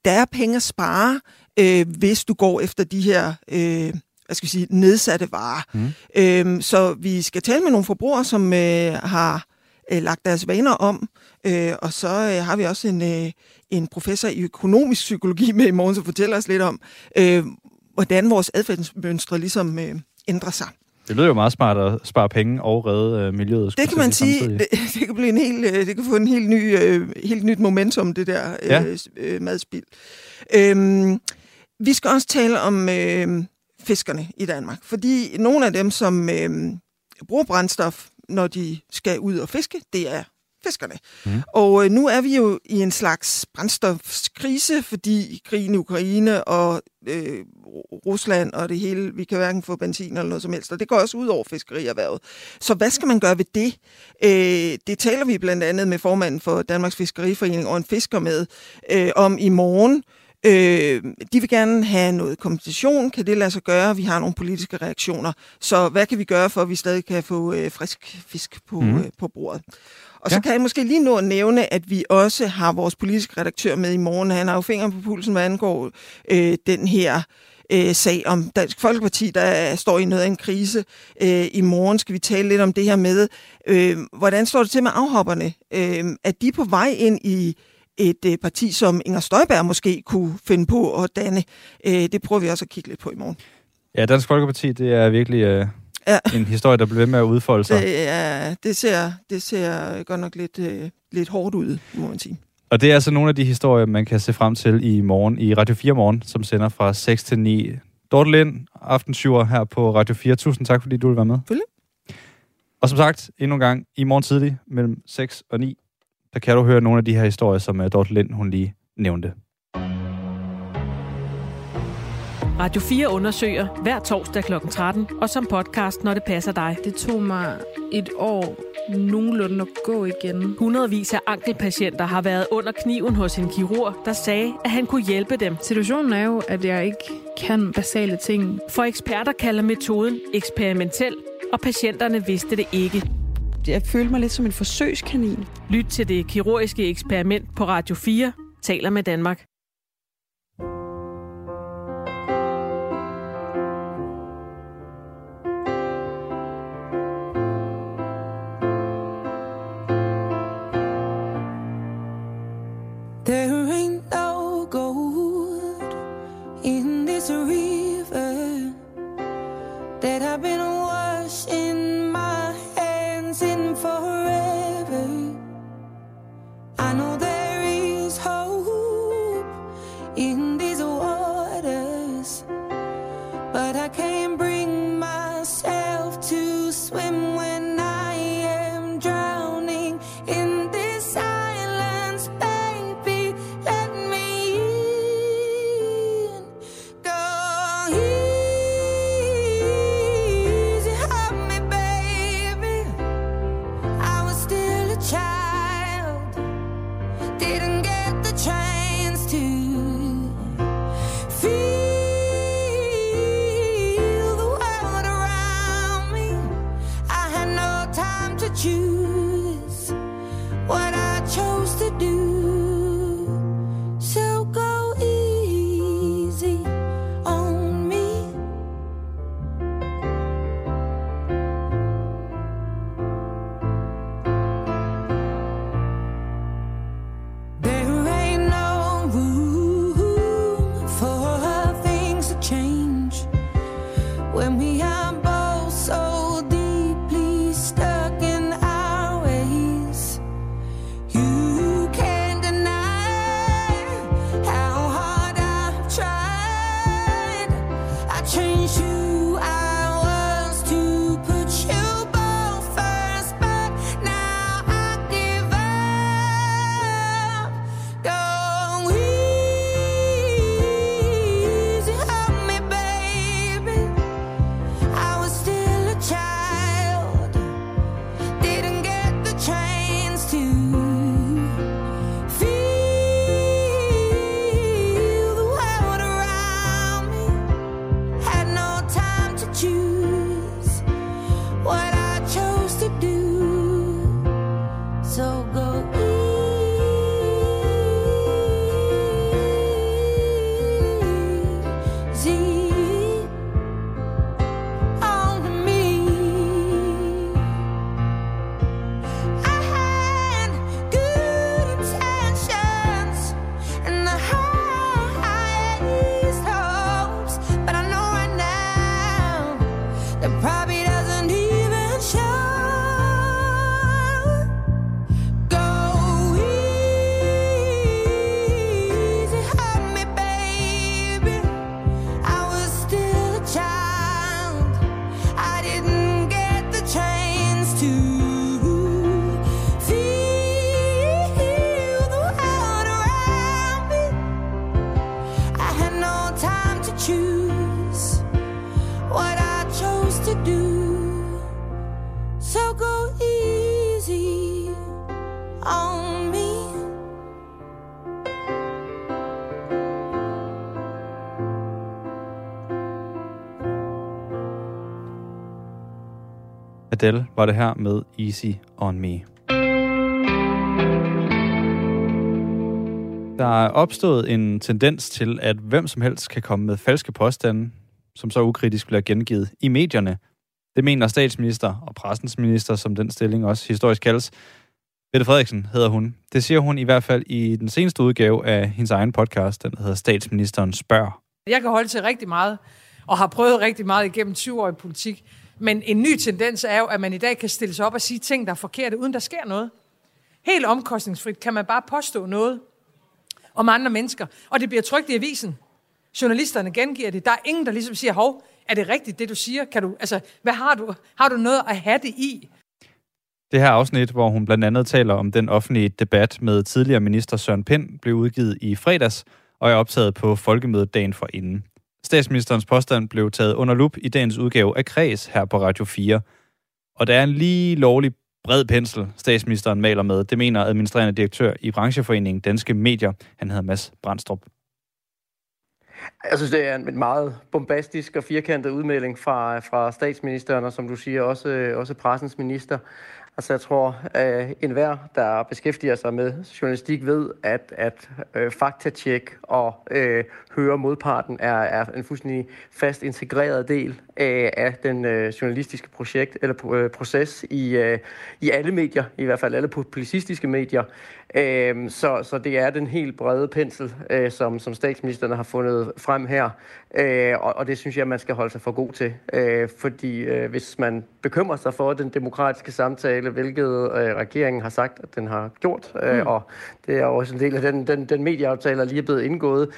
der er penge at spare, øh, hvis du går efter de her øh, hvad skal vi sige, nedsatte varer. Mm. Øhm, så vi skal tale med nogle forbrugere, som øh, har øh, lagt deres vaner om, øh, og så øh, har vi også en, øh, en professor i økonomisk psykologi med i morgen, som fortæller os lidt om, øh, hvordan vores adfærdsmønstre ligesom øh, ændrer sig. Det lyder jo meget smart at spare penge og redde øh, miljøet. Det kan man sige, samtidig. det, det kan blive en helt, øh, det kan få en helt ny, øh, helt nyt momentum, det der øh, Ja. øh, madspil. Øhm, vi skal også tale om øh, fiskerne i Danmark, fordi nogle af dem, som øh, bruger brændstof, når de skal ud og fiske, det er fiskerne. Mm. Og øh, nu er vi jo i en slags brændstofskrise, fordi krigen i Ukraine og øh, Rusland og det hele, vi kan hverken få benzin eller noget som helst, og det går også ud over fiskerierhvervet. Så hvad skal man gøre ved det? Øh, det taler vi blandt andet med formanden for Danmarks Fiskeriforening og en fisker med øh, om i morgen. Øh, de vil gerne have noget kompensation. Kan det lade sig gøre? Vi har nogle politiske reaktioner. Så hvad kan vi gøre, for at vi stadig kan få øh, frisk fisk på, mm. øh, på bordet? Og så kan jeg måske lige nå at nævne, at vi også har vores politiske redaktør med i morgen. Han har jo fingeren på pulsen, hvad angår øh, den her øh, sag om Dansk Folkeparti, der står i noget af en krise. Øh, I morgen skal vi tale lidt om det her med, øh, hvordan står det til med afhopperne? Øh, er de på vej ind i et øh, parti, som Inger Støjberg måske kunne finde på at danne? Øh, det prøver vi også at kigge lidt på i morgen. Ja, Dansk Folkeparti, det er virkelig øh, Ja. en historie, der bliver ved med at udfolde sig. Det, er, det, ser, det ser godt nok lidt, øh, lidt hårdt ud, må man sige. Og det er altså nogle af de historier, man kan se frem til i morgen, i Radio 4 morgen, som sender fra 6 til 9. Dorte Lind, aftensyver her på Radio 4. Tusind tak, fordi du vil være med. Selvfølgelig. Og som sagt, endnu en gang, i morgen tidlig mellem 6 og 9, der kan du høre nogle af de her historier, som uh, Dorte Lind, hun lige nævnte. Radio 4 undersøger hver torsdag kl. 13, og som podcast, når det passer dig. Det tog mig et år nogenlunde at gå igen. Hundredvis af ankelpatienter har været under kniven hos en kirurg, der sagde, at han kunne hjælpe dem. Situationen er jo, at jeg ikke kan basale ting. For eksperter kalder metoden eksperimentel, og patienterne vidste det ikke. Jeg følte mig lidt som en forsøgskanin. Lyt til det kirurgiske eksperiment på Radio 4, taler med Danmark. There ain't Adele var det her med Easy on Me. Der er opstået en tendens til, at hvem som helst kan komme med falske påstande, som så ukritisk bliver gengivet i medierne. Det mener statsminister og pressens minister, som den stilling også historisk kaldes. Mette Frederiksen hedder hun. Det siger hun i hvert fald i den seneste udgave af hendes egen podcast, den hedder Statsministeren spørger. Jeg kan holde til rigtig meget, og har prøvet rigtig meget igennem 20 år i politik. Men en ny tendens er jo, at man i dag kan stille sig op og sige ting, der er forkerte, uden der sker noget. Helt omkostningsfrit kan man bare påstå noget om andre mennesker, og det bliver trygt i avisen. Journalisterne gengiver det. Der er ingen, der ligesom siger, hov, er det rigtigt, det du siger? Kan du, altså, hvad har du? Har du noget at have det i? Det her afsnit, hvor hun blandt andet taler om den offentlige debat med tidligere minister Søren Pind, blev udgivet i fredags og er optaget på folkemødet dagen for inden. Statsministerens påstand blev taget under lup i dagens udgave af Kreds her på Radio 4. Og der er en lige lovlig bred pensel, statsministeren maler med. Det mener administrerende direktør i brancheforeningen Danske Medier. Han hedder Mads Brandstrup. Jeg synes, det er en meget bombastisk og firkantet udmelding fra, fra statsministeren, og som du siger, også, også pressens minister. Altså jeg tror, at enhver, der beskæftiger sig med journalistik, ved, at, at øh, faktatjek og øh, høre modparten er, er en fuldstændig fast integreret del af, af den øh, journalistiske projekt eller øh, proces i, øh, i alle medier, i hvert fald alle publicistiske medier. Øh, så, så det er den helt brede pensel, øh, som, som statsministeren har fundet frem her, øh, og, og det synes jeg, man skal holde sig for god til, øh, fordi øh, hvis man bekymrer sig for den demokratiske samtale, hvilket øh, regeringen har sagt, at den har gjort, øh, mm. og det er også en del af den, den, den medieaftale, der lige er blevet indgået,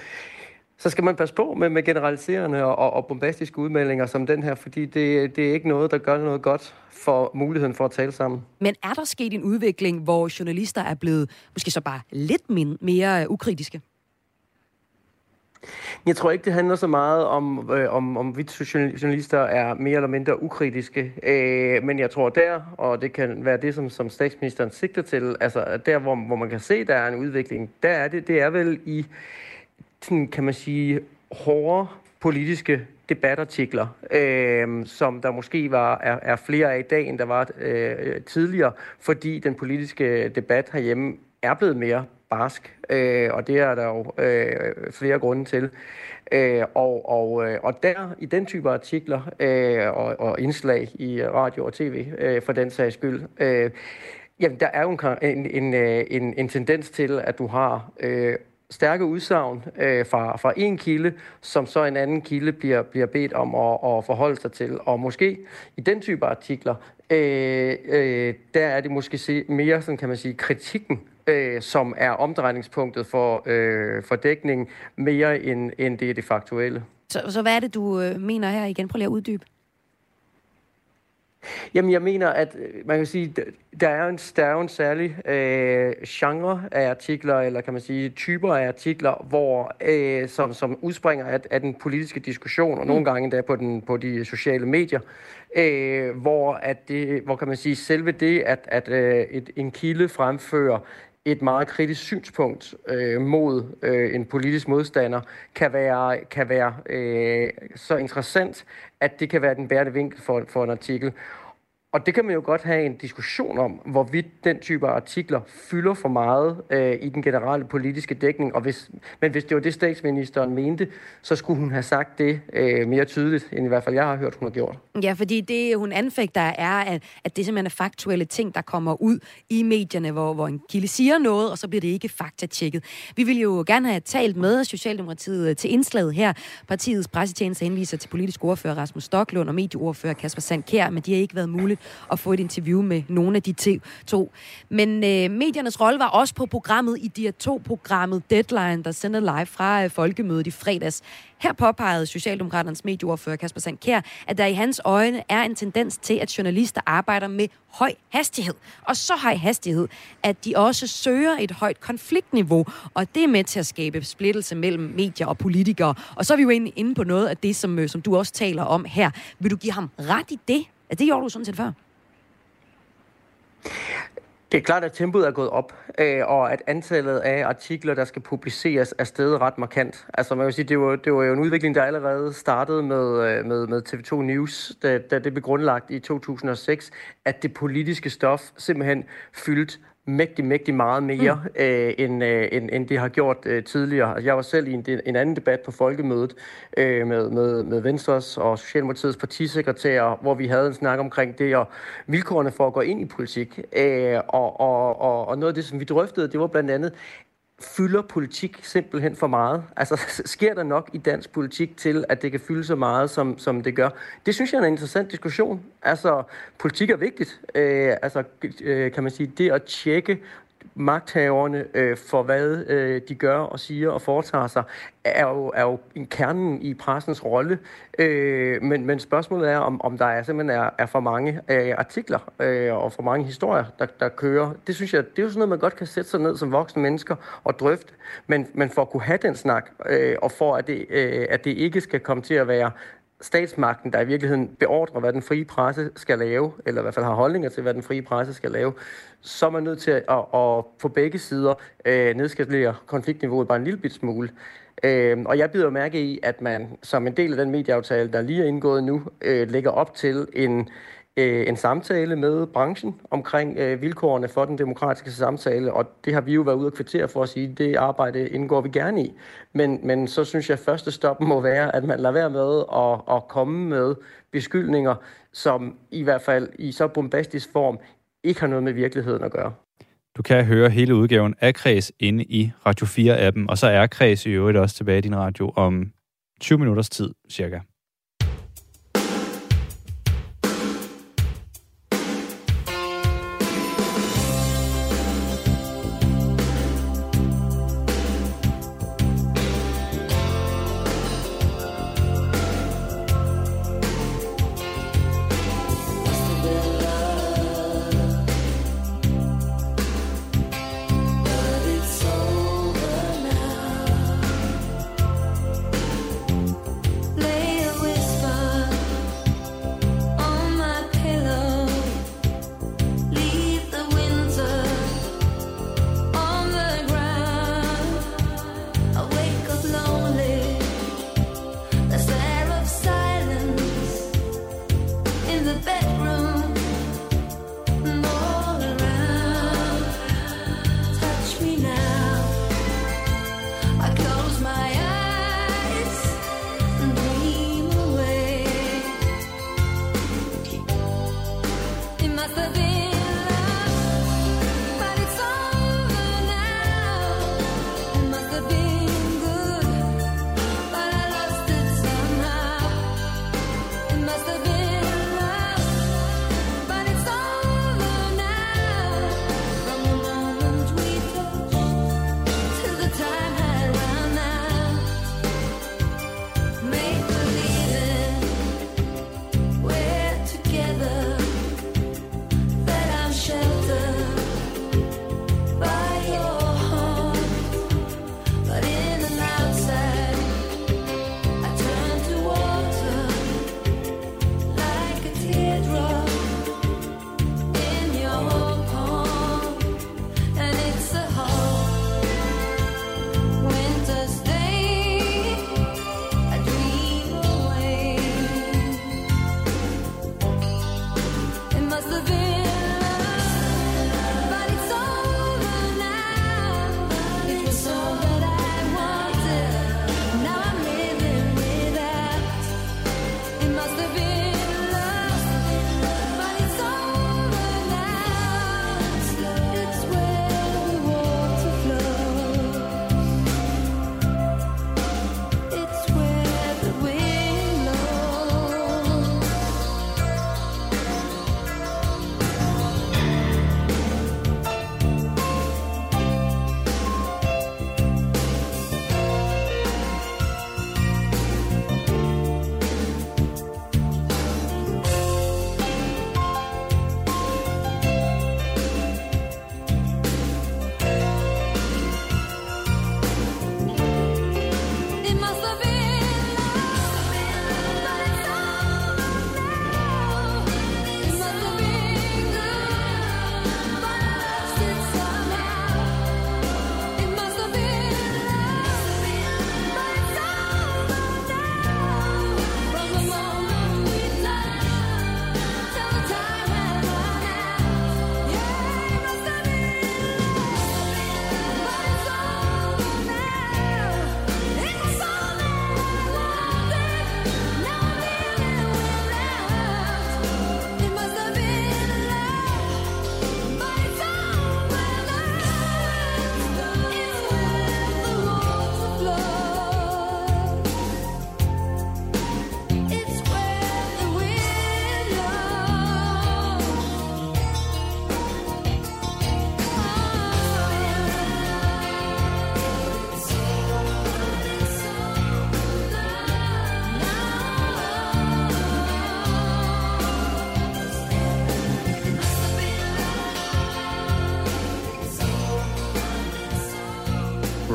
så skal man passe på med, med generaliserende og, og bombastiske udmeldinger som den her, fordi det, det er ikke noget, der gør noget godt for muligheden for at tale sammen. Men er der sket en udvikling, hvor journalister er blevet måske så bare lidt mere ukritiske? Jeg tror ikke, det handler så meget om, øh, om, om vi journalister er mere eller mindre ukritiske. Øh, men jeg tror der, og det kan være det, som, som statsministeren sigter til, altså der, hvor, hvor man kan se, der er en udvikling, der er det, det er vel i sådan, kan man sige, hårde politiske debatartikler, øh, som der måske var, er, er flere af i dag, end der var øh, tidligere, fordi den politiske debat herhjemme er blevet mere barsk, øh, og det er der jo øh, flere grunde til. Øh, og, og, øh, og der, i den type artikler øh, og, og indslag i radio og tv, øh, for den sags skyld, øh, jamen der er jo en, en, en, øh, en, en tendens til, at du har øh, stærke udsagn øh, fra, fra en kilde, som så en anden kilde bliver, bliver bedt om at, at forholde sig til. Og måske i den type artikler, øh, øh, der er det måske se, mere, sådan kan man sige, kritikken, øh, som er omdrejningspunktet for, øh, for dækning, mere end, end det er det faktuelle. Så, så hvad er det, du øh, mener her igen? Prøv lige at uddybe. Jamen, jeg mener, at øh, man kan sige, der er en, der er en særlig øh, genre af artikler, eller kan man sige typer af artikler, hvor, øh, som, som udspringer af, af den politiske diskussion, og nogle mm. gange endda på, den, på de sociale medier, øh, hvor, at det, hvor kan man sige, selve det, at, at øh, et, en kilde fremfører et meget kritisk synspunkt øh, mod øh, en politisk modstander kan være, kan være øh, så interessant, at det kan være den bærende vinkel for, for en artikel. Og det kan man jo godt have en diskussion om, hvorvidt den type artikler fylder for meget øh, i den generelle politiske dækning. Og hvis, men hvis det var det, statsministeren mente, så skulle hun have sagt det øh, mere tydeligt, end i hvert fald jeg har hørt, hun har gjort. Ja, fordi det, hun anfægter, er, at, at det simpelthen er faktuelle ting, der kommer ud i medierne, hvor, hvor en kilde siger noget, og så bliver det ikke faktatjekket. Vi vil jo gerne have talt med Socialdemokratiet til indslaget her. Partiets pressetjeneste henviser til politisk ordfører Rasmus Stoklund og medieordfører Kasper Sandkær, men de har ikke været muligt at få et interview med nogle af de to. Men øh, mediernes rolle var også på programmet i de to programmet Deadline, der sender live fra øh, Folkemødet i fredags. Her påpegede Socialdemokraternes medieordfører Kasper Sandkær, at der i hans øjne er en tendens til, at journalister arbejder med høj hastighed. Og så høj hastighed, at de også søger et højt konfliktniveau, og det er med til at skabe splittelse mellem medier og politikere. Og så er vi jo inde på noget af det, som, øh, som du også taler om her. Vil du give ham ret i det? Altså, det gjorde du sådan set før? Det er klart, at tempoet er gået op, øh, og at antallet af artikler, der skal publiceres, er steget ret markant. Altså man vil sige, det var, det var jo en udvikling, der allerede startede med, øh, med, med TV2 News, da, da det blev grundlagt i 2006, at det politiske stof simpelthen fyldt mægtig, mægtig meget mere, mm. øh, end, øh, end, end det har gjort øh, tidligere. Altså, jeg var selv i en, en anden debat på folkemødet øh, med, med, med Venstres og Socialdemokratiets partisekretærer, hvor vi havde en snak omkring det og vilkårene for at gå ind i politik. Øh, og, og, og, og noget af det, som vi drøftede, det var blandt andet, fylder politik simpelthen for meget? Altså, sker der nok i dansk politik til, at det kan fylde så meget, som, som det gør? Det synes jeg er en interessant diskussion. Altså, politik er vigtigt. Øh, altså, øh, kan man sige, det at tjekke magthaverne øh, for, hvad øh, de gør og siger og foretager sig, er jo, er jo kernen i pressens rolle. Øh, men, men spørgsmålet er, om, om der er simpelthen er, er for mange øh, artikler øh, og for mange historier, der, der kører. Det synes jeg, det er jo sådan noget, man godt kan sætte sig ned som voksne mennesker og drøfte. Men, men for at kunne have den snak, øh, og for at det, øh, at det ikke skal komme til at være statsmagten, der i virkeligheden beordrer, hvad den frie presse skal lave, eller i hvert fald har holdninger til, hvad den frie presse skal lave, så er man nødt til at, at, at på begge sider øh, nedskalere konfliktniveauet bare en lille bit smule. Øh, og jeg bider mærke i, at man som en del af den medieaftale, der lige er indgået nu, øh, lægger op til en, øh, Øh, en samtale med branchen omkring øh, vilkårene for den demokratiske samtale, og det har vi jo været ude og kvittere for at sige, det arbejde indgår vi gerne i. Men, men så synes jeg, at første stop må være, at man lader være med at, at komme med beskyldninger, som i hvert fald i så bombastisk form ikke har noget med virkeligheden at gøre. Du kan høre hele udgaven af Kreds inde i Radio 4-appen, og så er Kreds i øvrigt også tilbage i din radio om 20 minutters tid cirka.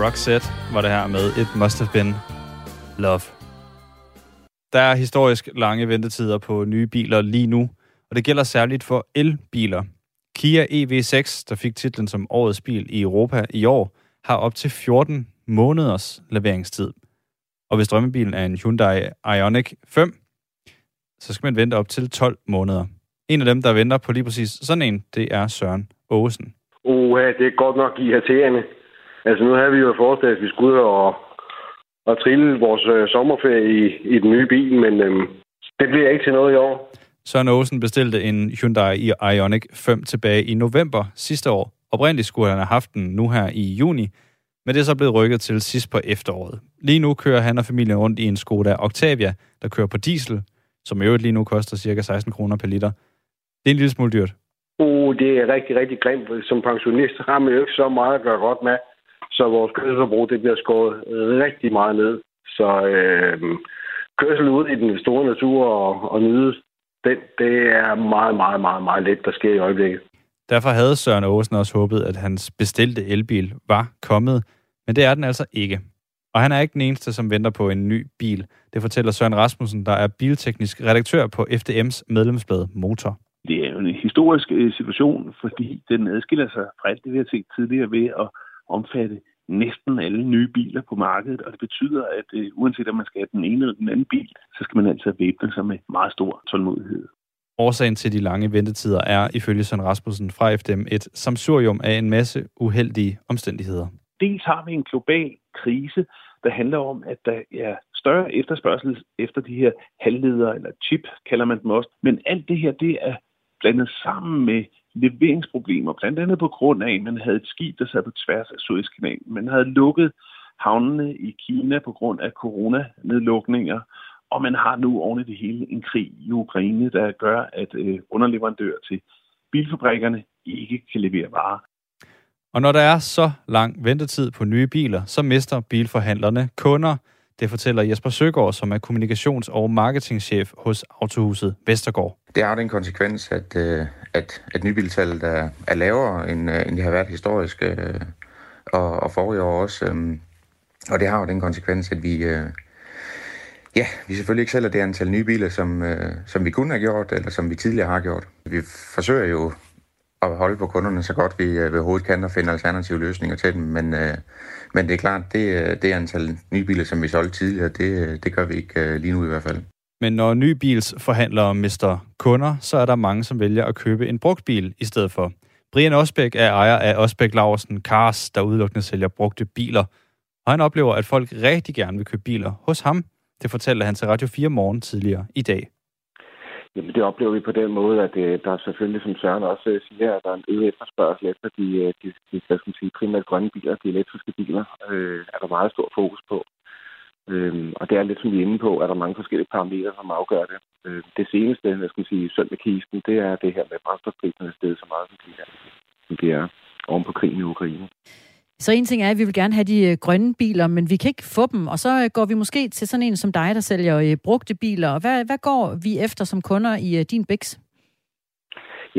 Roxette var det her med It Must Have Been Love. Der er historisk lange ventetider på nye biler lige nu, og det gælder særligt for elbiler. Kia EV6, der fik titlen som årets bil i Europa i år, har op til 14 måneders leveringstid. Og hvis drømmebilen er en Hyundai Ioniq 5, så skal man vente op til 12 måneder. En af dem, der venter på lige præcis sådan en, det er Søren Åsen. Uha, det er godt nok irriterende. Altså nu har vi jo forestillet, at vi skulle ud og, og trille vores øh, sommerferie i, i den nye bil, men øhm, det bliver ikke til noget i år. Søren Åsen bestilte en Hyundai Ioniq 5 tilbage i november sidste år. Oprindeligt skulle han have haft den nu her i juni, men det er så blevet rykket til sidst på efteråret. Lige nu kører han og familien rundt i en Skoda Octavia, der kører på diesel, som i øvrigt lige nu koster ca. 16 kroner per liter. Det er en lille smule dyrt. Uh, det er rigtig, rigtig grimt. Som pensionist har man jo ikke så meget at gøre godt med, så vores kørselsforbrug det bliver skåret rigtig meget ned. Så øh, kørsel ud i den store natur og, og nyde den, det er meget, meget, meget, meget let, der sker i øjeblikket. Derfor havde Søren Åsen også håbet, at hans bestilte elbil var kommet, men det er den altså ikke. Og han er ikke den eneste, som venter på en ny bil. Det fortæller Søren Rasmussen, der er bilteknisk redaktør på FDM's medlemsblad Motor. Det er jo en historisk øh, situation, fordi den adskiller sig fra alt det, vi har set tidligere ved at omfatte næsten alle nye biler på markedet, og det betyder, at uh, uanset om man skal have den ene eller den anden bil, så skal man altså væbne sig med meget stor tålmodighed. Årsagen til de lange ventetider er, ifølge Søren Rasmussen fra FDM, et samsurium af en masse uheldige omstændigheder. Dels har vi en global krise, der handler om, at der er større efterspørgsel efter de her halvledere, eller chip kalder man dem også. Men alt det her, det er blandet sammen med leveringsproblemer, blandt andet på grund af, at man havde et skib, der sad på tværs af Suezkanalen. Man havde lukket havnene i Kina på grund af coronanedlukninger, og man har nu oven i det hele en krig i Ukraine, der gør, at øh, underleverandører til bilfabrikkerne ikke kan levere varer. Og når der er så lang ventetid på nye biler, så mister bilforhandlerne kunder. Det fortæller Jesper Søgaard, som er kommunikations- og marketingchef hos Autohuset Vestergaard. Det har den konsekvens, at, øh, at, at nybiltallet er, er lavere, end, øh, end det har været historisk, øh, og, og forrige år også. Øhm, og det har jo den konsekvens, at vi, øh, ja, vi selvfølgelig ikke sælger det antal nye biler, som, øh, som vi kunne have gjort, eller som vi tidligere har gjort. Vi forsøger jo at holde på kunderne så godt vi øh, ved hovedet kan og finde alternative løsninger til dem. Men, øh, men det er klart, det, øh, det antal nye biler, som vi solgte tidligere, det, det gør vi ikke øh, lige nu i hvert fald. Men når nybilsforhandlere mister kunder, så er der mange, som vælger at købe en brugt bil i stedet for. Brian Osbæk er ejer af Osbæk Laversen Cars, der udelukkende sælger brugte biler. Og han oplever, at folk rigtig gerne vil købe biler hos ham. Det fortalte han til Radio 4 morgen tidligere i dag. Jamen det oplever vi på den måde, at øh, der er selvfølgelig, som Søren også øh, siger, at der er en øget efterspørgsel efter de, øh, de, de, de skal sige, primært grønne biler, de elektriske biler, øh, er der meget stor fokus på. Øh, og det er lidt som vi er inde på, at der er mange forskellige parametre, som afgør det. Øh, det seneste, jeg skulle sige, sønd med kisten, det er det her med brændstofpriserne stedet så meget, som de er, som de er oven på krigen i Ukraine. Så en ting er, at vi vil gerne have de øh, grønne biler, men vi kan ikke få dem, og så øh, går vi måske til sådan en som dig, der sælger øh, brugte biler. Hvad, hvad går vi efter som kunder i din BIX?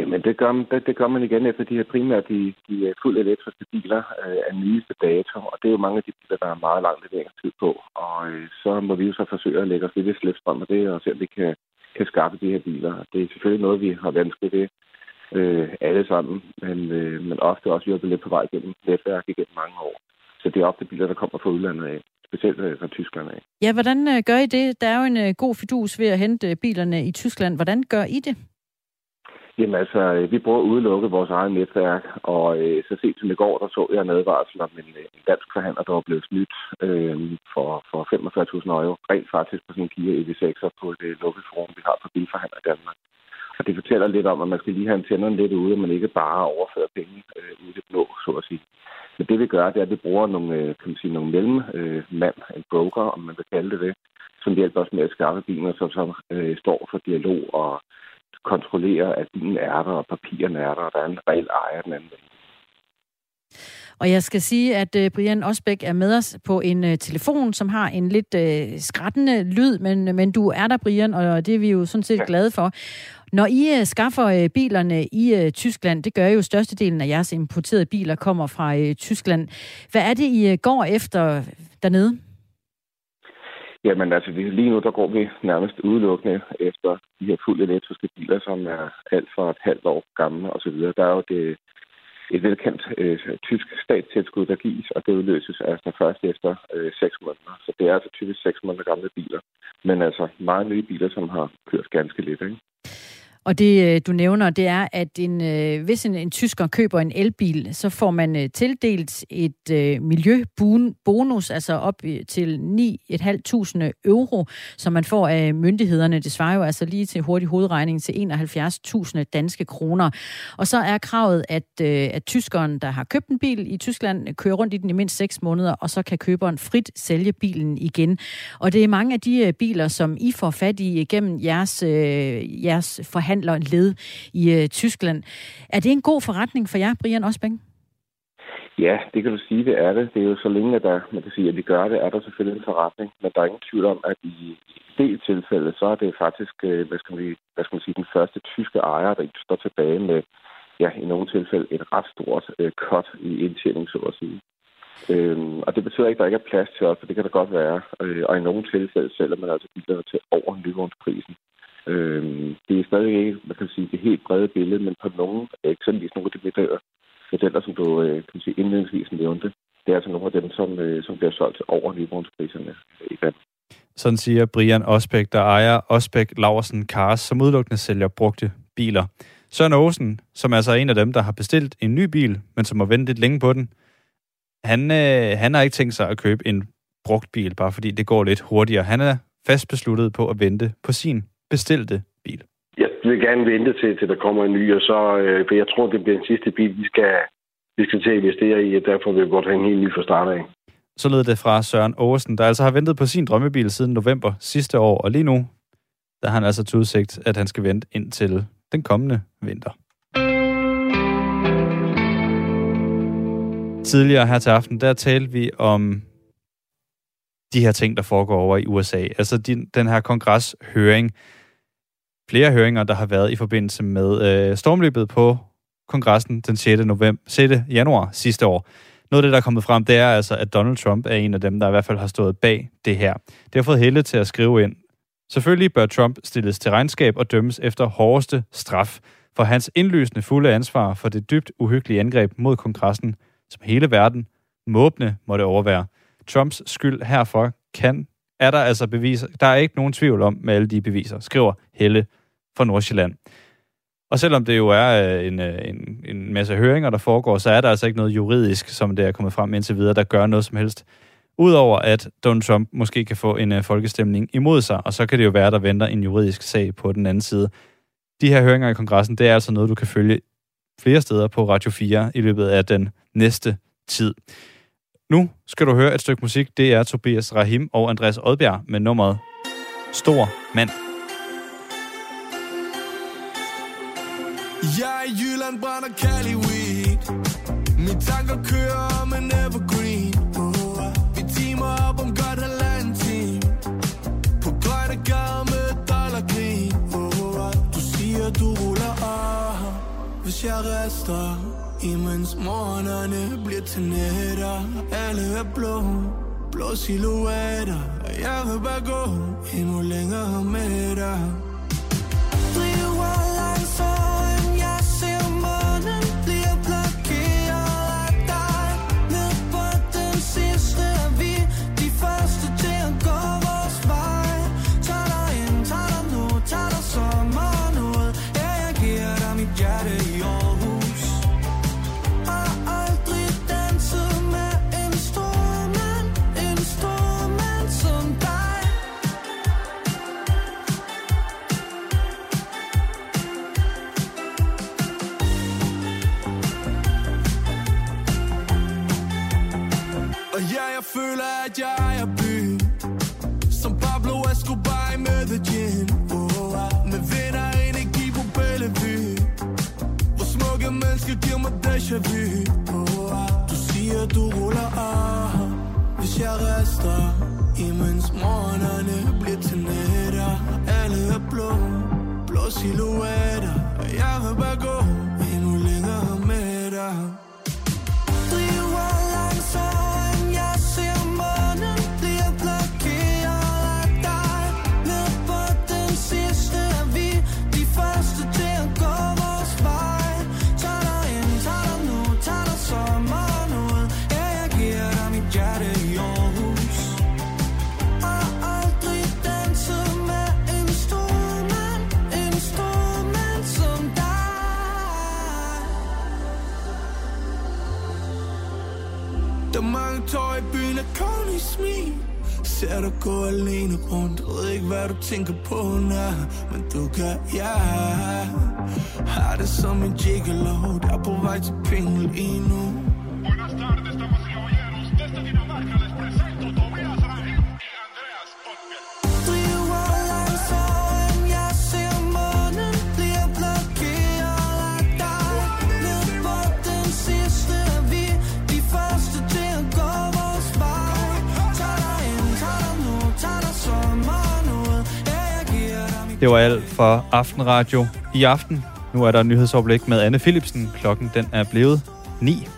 Jamen, det gør, det, det gør man igen efter de her primært de, de fuldt elektriske biler øh, af nyeste dato, og det er jo mange af de biler, der er meget lang leveringstid på, og øh, så må vi jo så forsøge at lægge os lidt i slæbstrøm af det, og se om vi kan, kan skaffe de her biler. Det er selvfølgelig noget, vi har vanskeligt ved øh, alle sammen, men, øh, men ofte også hjulpet lidt på vej gennem netværk igennem mange år. Så det er ofte biler, der kommer fra udlandet af, specielt øh, fra Tyskland af. Ja, hvordan øh, gør I det? Der er jo en øh, god fidus ved at hente bilerne i Tyskland. Hvordan gør I det? Jamen altså, øh, vi bruger udelukke vores eget netværk, og øh, så sent som i går, der så jeg en advarsel om en, øh, en dansk forhandler, der var blevet snydt øh, for, for 45.000 euro, rent faktisk på sådan en Kia EV6'er på det øh, lukkede forum, vi har for bilforhandler i Danmark. Og det fortæller lidt om, at man skal lige have antennerne lidt ude, og man ikke bare overfører penge øh, ud i det blå, så at sige. Men det vi gør, det er, at vi bruger nogle, øh, kan man sige, nogle mellemmand, øh, en broker, om man vil kalde det det, som hjælper os med at skaffe biler, som, så øh, står for dialog og kontrollerer, at bilen er der, og papirerne er der, og der er en reel ejer den anden Og jeg skal sige, at øh, Brian Osbæk er med os på en øh, telefon, som har en lidt øh, skrættende lyd, men, men du er der, Brian, og det er vi jo sådan set glade for. Når I øh, skaffer bilerne i Tyskland, det gør jo størstedelen af jeres importerede biler kommer fra Tyskland. Hvad er det, I går efter dernede? Jamen altså, vi, lige nu der går vi nærmest udelukkende efter de her fuldt elektriske biler, som er alt for et halvt år gamle osv. Der er jo det, et velkendt øh, tysk statstilskud, der gives, og det udløses altså først efter øh, 6 måneder. Så det er altså typisk 6 måneder gamle biler. Men altså meget nye biler, som har kørt ganske lidt. Ikke? Og det, øh, du nævner, det er, at en, øh, hvis en, en tysker køber en elbil, så får man øh, tildelt et øh, miljøbonus, altså op til 9.500 euro, som man får af myndighederne. Det svarer jo altså lige til hurtig hovedregning til 71.000 danske kroner. Og så er kravet, at, øh, at tyskeren, der har købt en bil i Tyskland, kører rundt i den i mindst 6 måneder, og så kan køberen frit sælge bilen igen. Og det er mange af de biler, som I får fat i gennem jeres, øh, jeres forhandlinger, forhandler led i øh, Tyskland. Er det en god forretning for jer, Brian Osbæk? Ja, det kan du sige, det er det. Det er jo så længe, at der, man kan sige, at vi gør det, er der selvfølgelig en forretning. Men der er ingen tvivl om, at i del tilfælde, så er det faktisk, øh, hvad skal, man, hvad skal man sige, den første tyske ejer, der står tilbage med, ja, i nogle tilfælde et ret stort øh, cut i indtjening, så at sige. Øhm, og det betyder ikke, at der ikke er plads til os, for det kan der godt være. Øh, og i nogle tilfælde sælger man altså biler til over nyvognsprisen. Øh, det er stadig ikke, man kan sige, det helt brede billede, men på nogle, eksempelvis nogle af de modeller, modeller som du øh, kan sige, indledningsvis nævnte, det er altså nogle af dem, som, øh, som bliver solgt til over nyvognspriserne i Danmark. Sådan siger Brian Osbæk, der ejer Osbæk Laversen Cars, som udelukkende sælger brugte biler. Søren Åsen, som altså er en af dem, der har bestilt en ny bil, men som har ventet lidt længe på den, han, øh, han har ikke tænkt sig at købe en brugt bil, bare fordi det går lidt hurtigere. Han er fast besluttet på at vente på sin bestilte bil? Jeg vil gerne vente til, til der kommer en ny, og så, øh, for jeg tror, det bliver den sidste bil, vi skal, vi skal til at investere i, og derfor vil vi godt have en helt ny fra start af. Så lød det fra Søren Aarhusen, der altså har ventet på sin drømmebil siden november sidste år, og lige nu, der har han altså til udsigt, at han skal vente ind til den kommende vinter. Tidligere her til aften, der talte vi om de her ting, der foregår over i USA. Altså de, den her kongreshøring, flere høringer, der har været i forbindelse med øh, stormløbet på kongressen den 6. November, 6. januar sidste år. Noget af det, der er kommet frem, det er altså, at Donald Trump er en af dem, der i hvert fald har stået bag det her. Det har fået Helle til at skrive ind. Selvfølgelig bør Trump stilles til regnskab og dømmes efter hårdeste straf for hans indlysende fulde ansvar for det dybt uhyggelige angreb mod kongressen, som hele verden måbne måtte overvære. Trumps skyld herfor kan, er der altså beviser. Der er ikke nogen tvivl om med alle de beviser, skriver Helle fra Nordsjælland. Og selvom det jo er øh, en, øh, en, en masse høringer, der foregår, så er der altså ikke noget juridisk, som det er kommet frem indtil videre, der gør noget som helst. Udover at Donald Trump måske kan få en uh, folkestemning imod sig, og så kan det jo være, der venter en juridisk sag på den anden side. De her høringer i kongressen, det er altså noget, du kan følge flere steder på Radio 4 i løbet af den næste tid. Nu skal du høre et stykke musik. Det er Tobias Rahim og Andreas Odbjerg med nummeret Stor Mand. Jeg er i Jylland, brænder Cali weed. Mine tanker kører om en evergreen. Uh, Vi timer op om godt halvanden time På grønne gader med dollargrin uh, Du siger du ruller af. Hvis jeg rester Imens morgenerne bliver til nætter. Alle er blå Blå silhuetter. Jeg vil bare gå Endnu længere med dig. Driver langsomt føler, at jeg er byen Som Pablo Escobar i Medellin oh, Med vinder energi på Bellevue. Hvor smukke mennesker giver mig déjà vu. Oh, Du siger, du ruller af. Hvis jeg rester Imens morgenerne bliver til nætter. Alle er blå Blå silhuetter. Jeg vil bare gå Endnu længere med dig. Smil. Ser dig gå alene rundt? Ved ikke hvad du tænker på når Men du kan, ja. Har det som en gigolo. Der er på vej til penge lige nu. Driver Det var alt for Aftenradio i aften. Nu er der et nyhedsoverblik med Anne Philipsen. Klokken den er blevet 9.